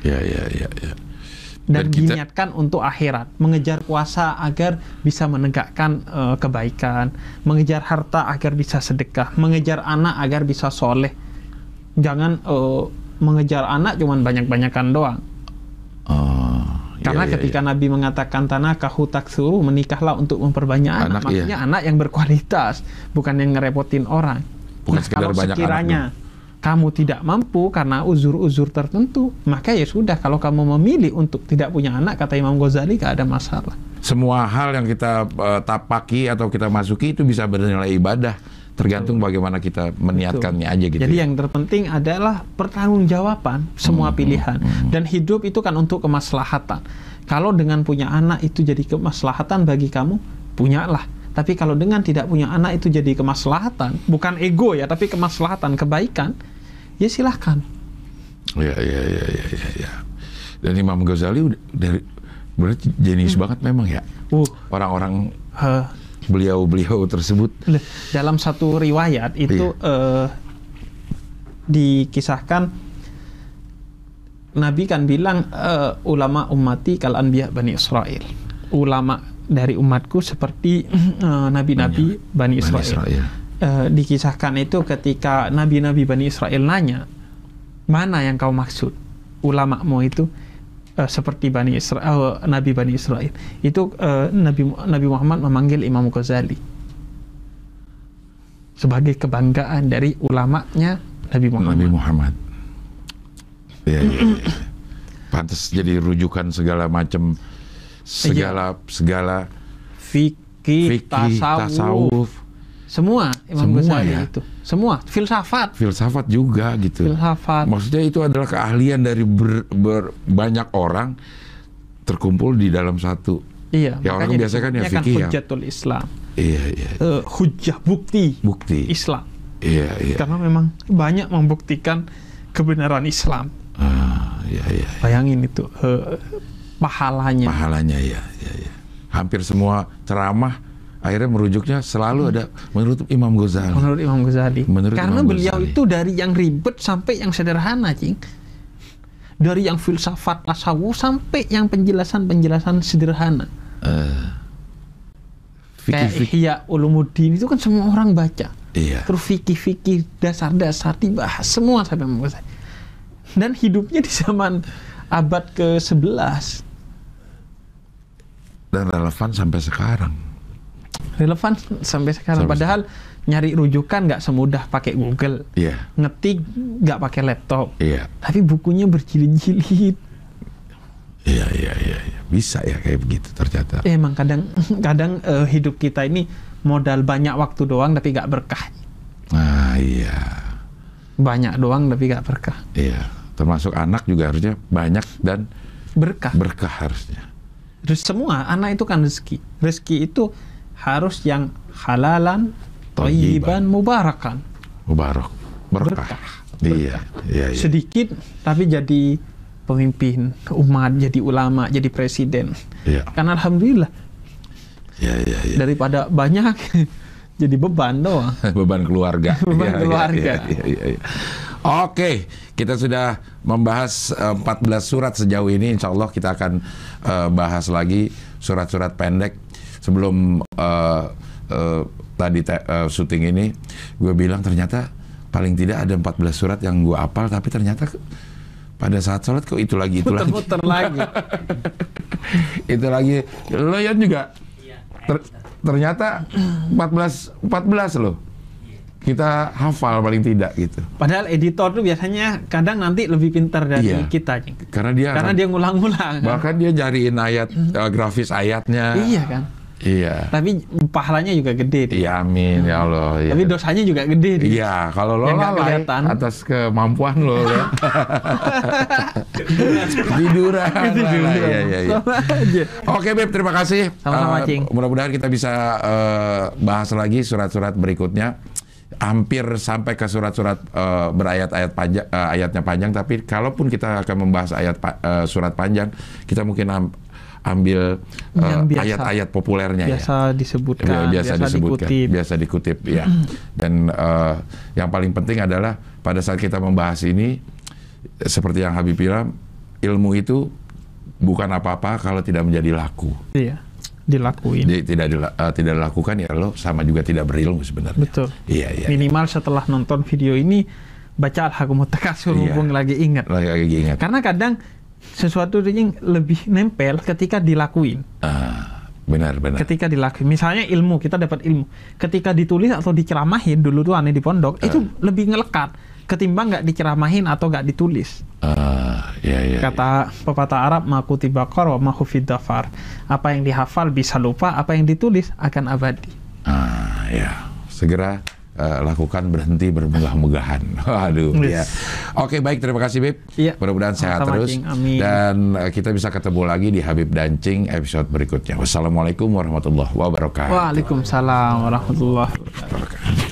Ya, ya, ya, ya. dan, Dan kita- diniatkan untuk akhirat. Mengejar kuasa agar bisa menegakkan eh, kebaikan. Mengejar harta agar bisa sedekah. Mengejar anak agar bisa soleh. Jangan eh, mengejar anak cuman banyak-banyakan doang. Oh, Karena iya, ketika iya. Nabi mengatakan tanah kahutak suruh menikahlah untuk memperbanyak anak, Anak, maksudnya iya. anak yang berkualitas, bukan yang ngerepotin orang. Bukan sekedar kalau banyak sekiranya kamu tidak mampu karena uzur-uzur tertentu, maka ya sudah kalau kamu memilih untuk tidak punya anak, kata Imam Ghazali gak ada masalah. semua hal yang kita eh, tapaki atau kita masuki itu bisa bernilai ibadah tergantung bagaimana kita meniatkannya aja gitu. Jadi ya. yang terpenting adalah pertanggungjawaban semua Hmm, pilihan dan hidup itu kan untuk kemaslahatan. Kalau dengan punya anak itu jadi kemaslahatan bagi kamu, punyalah. Tapi kalau dengan tidak punya anak itu jadi kemaslahatan, bukan ego ya, tapi kemaslahatan, kebaikan, ya silahkan. Ya, ya, ya, ya, ya, ya. Dan Imam Ghazali udah dari berarti jenius Hmm. banget memang ya. Uh, Orang-orang eh, beliau-beliau tersebut. Dalam satu riwayat itu eh, dikisahkan Nabi kan bilang eh, ulama ummati kal anbiya bani Israel. Ulama dari umatku seperti eh, nabi-nabi bani Bani Israel. Israel. Eh, dikisahkan itu ketika nabi-nabi bani Israel nanya, mana yang kau maksud? Ulamamu itu eh, seperti bani Israel, nabi bani Israel. Itu eh, Nabi Nabi Muhammad memanggil Imam Ghazali sebagai kebanggaan dari ulamanya Nabi Muhammad. Nabi Muhammad. Ya, ya, ya. Pantas jadi rujukan segala macam segala segala Fikih, fikih, tasawuf, tasawuf, semua Imam Semua Ghazali ya? itu. Semua filsafat, filsafat juga gitu. filsafat. Maksudnya itu adalah keahlian dari ber- ber- banyak orang terkumpul di dalam satu. Iya, Ya, orang biasa kan ya fikih ya. hujjatul Islam. Iya, iya. Eh, hujjah bukti Bukti. Islam. Iya, iya. Karena memang banyak membuktikan kebenaran Islam. Ah, iya, iya. Bayangin itu eh, pahalanya. Pahalanya ya, ya, ya. Hampir semua ceramah akhirnya merujuknya selalu ada menurut Imam Ghazali. Menurut Imam Ghazali. Menurut Karena Imam beliau Ghazali. itu dari yang ribet sampai yang sederhana, Cing. Dari yang filsafat tasawuf sampai yang penjelasan-penjelasan sederhana. Eh, Kayak. Ihya Ulumuddin itu kan semua orang baca. Iya. Terus fikih-fikih dasar-dasar dibahas semua sampai Imam Ghazali. Dan hidupnya di zaman abad ke-11 Dan relevan sampai sekarang. Relevan sampai sekarang. Sampai Padahal nyari rujukan nggak semudah pakai Google, Iya, ngetik nggak pakai laptop, iya. tapi bukunya berjilid-jilid. Iya, iya, iya, iya. Bisa ya kayak begitu ternyata. Eh, Emang kadang kadang eh, hidup kita ini modal banyak waktu doang tapi nggak berkah. Nah, iya. banyak doang tapi gak berkah. Iya, termasuk anak juga harusnya banyak dan Berkah. berkah harusnya. Terus semua anak itu kan rezeki. Rezeki itu harus yang halalan, thayyiban, mubarakan. Mubarak, berkah. Berkah. Iya, iya, iya. Sedikit tapi jadi pemimpin umat, jadi ulama, jadi presiden. Iya, Kan alhamdulillah iya, iya. iya. daripada banyak jadi beban doang. beban keluarga. Beban Iya, iya, keluarga. iya, iya, iya. Oke, kita sudah membahas eh, 14 surat sejauh ini. Insya Allah kita akan eh, bahas lagi surat-surat pendek sebelum eh, eh, tadi te- eh, syuting ini. Gue bilang ternyata paling tidak ada 14 surat yang gue apal, tapi ternyata pada saat sholat kok itu lagi itu lagi Muter-muter lagi. itu lagi lo ya juga Ter- ternyata 14 14 loh kita hafal paling tidak gitu Padahal editor tuh biasanya kadang nanti lebih pintar dari Iya. kita. karena dia Karena akan- dia ngulang-ngulang. kan. bahkan dia nyariin ayat eh, grafis ayatnya Iya kan. Iya Tapi pahalanya juga gede. tuh. iya amin ya Allah iya. Tapi dosanya juga gede. Iya, kalau lo lalai kelihatan. atas kemampuan lo. Tiduran. Ketiduran. Iya, iya, iya. Aja. Oke Beb, terima kasih. Sama-sama, Eh, Cing. Mudah-mudahan kita bisa eh, bahas lagi surat-surat berikutnya. Hampir sampai ke surat-surat eh, berayat-ayat panjang, eh, ayatnya panjang. Tapi kalaupun kita akan membahas ayat pa- eh, surat panjang, kita mungkin ambil eh, biasa. ayat-ayat populernya ya. Biasa disebutkan, Ya, biasa, disebutkan, dikutip. biasa dikutip, ya. Dan eh, yang paling penting adalah pada saat kita membahas ini, seperti yang Habib bilang, ilmu itu bukan apa-apa kalau tidak menjadi laku. Iya, dilakuin. Jadi tidak dila- eh, tidak dilakukan ya lo sama juga tidak berilmu sebenarnya. Betul. Iya iya. Minimal setelah nonton video ini baca al-hakumut takasur Iya. mumpung lagi ingat. Lagi, lagi ingat. Karena kadang sesuatu yang lebih nempel ketika dilakuin. Ah, benar benar. Ketika dilakuin. Misalnya ilmu, kita dapat ilmu. Ketika ditulis atau diceramahin dulu tuh aneh di pondok, itu Eh. lebih ngelekat ketimbang nggak diceramahin atau nggak ditulis. Ah, iya iya. Kata pepatah Arab, maku tibakor wa mahufid dafar. Apa yang dihafal bisa lupa, apa yang ditulis akan abadi. Ah, ya. Segera eh, lakukan berhenti bermegah-megahan. Waduh, ya. Yes. Oke, baik terima kasih Bib. Iya. Mudah-mudahan sehat Sama-sama, terus Cing. Amin. dan eh, kita bisa ketemu lagi di Habib Dancing episode berikutnya. Wassalamualaikum warahmatullahi wabarakatuh. Waalaikumsalam warahmatullahi wabarakatuh.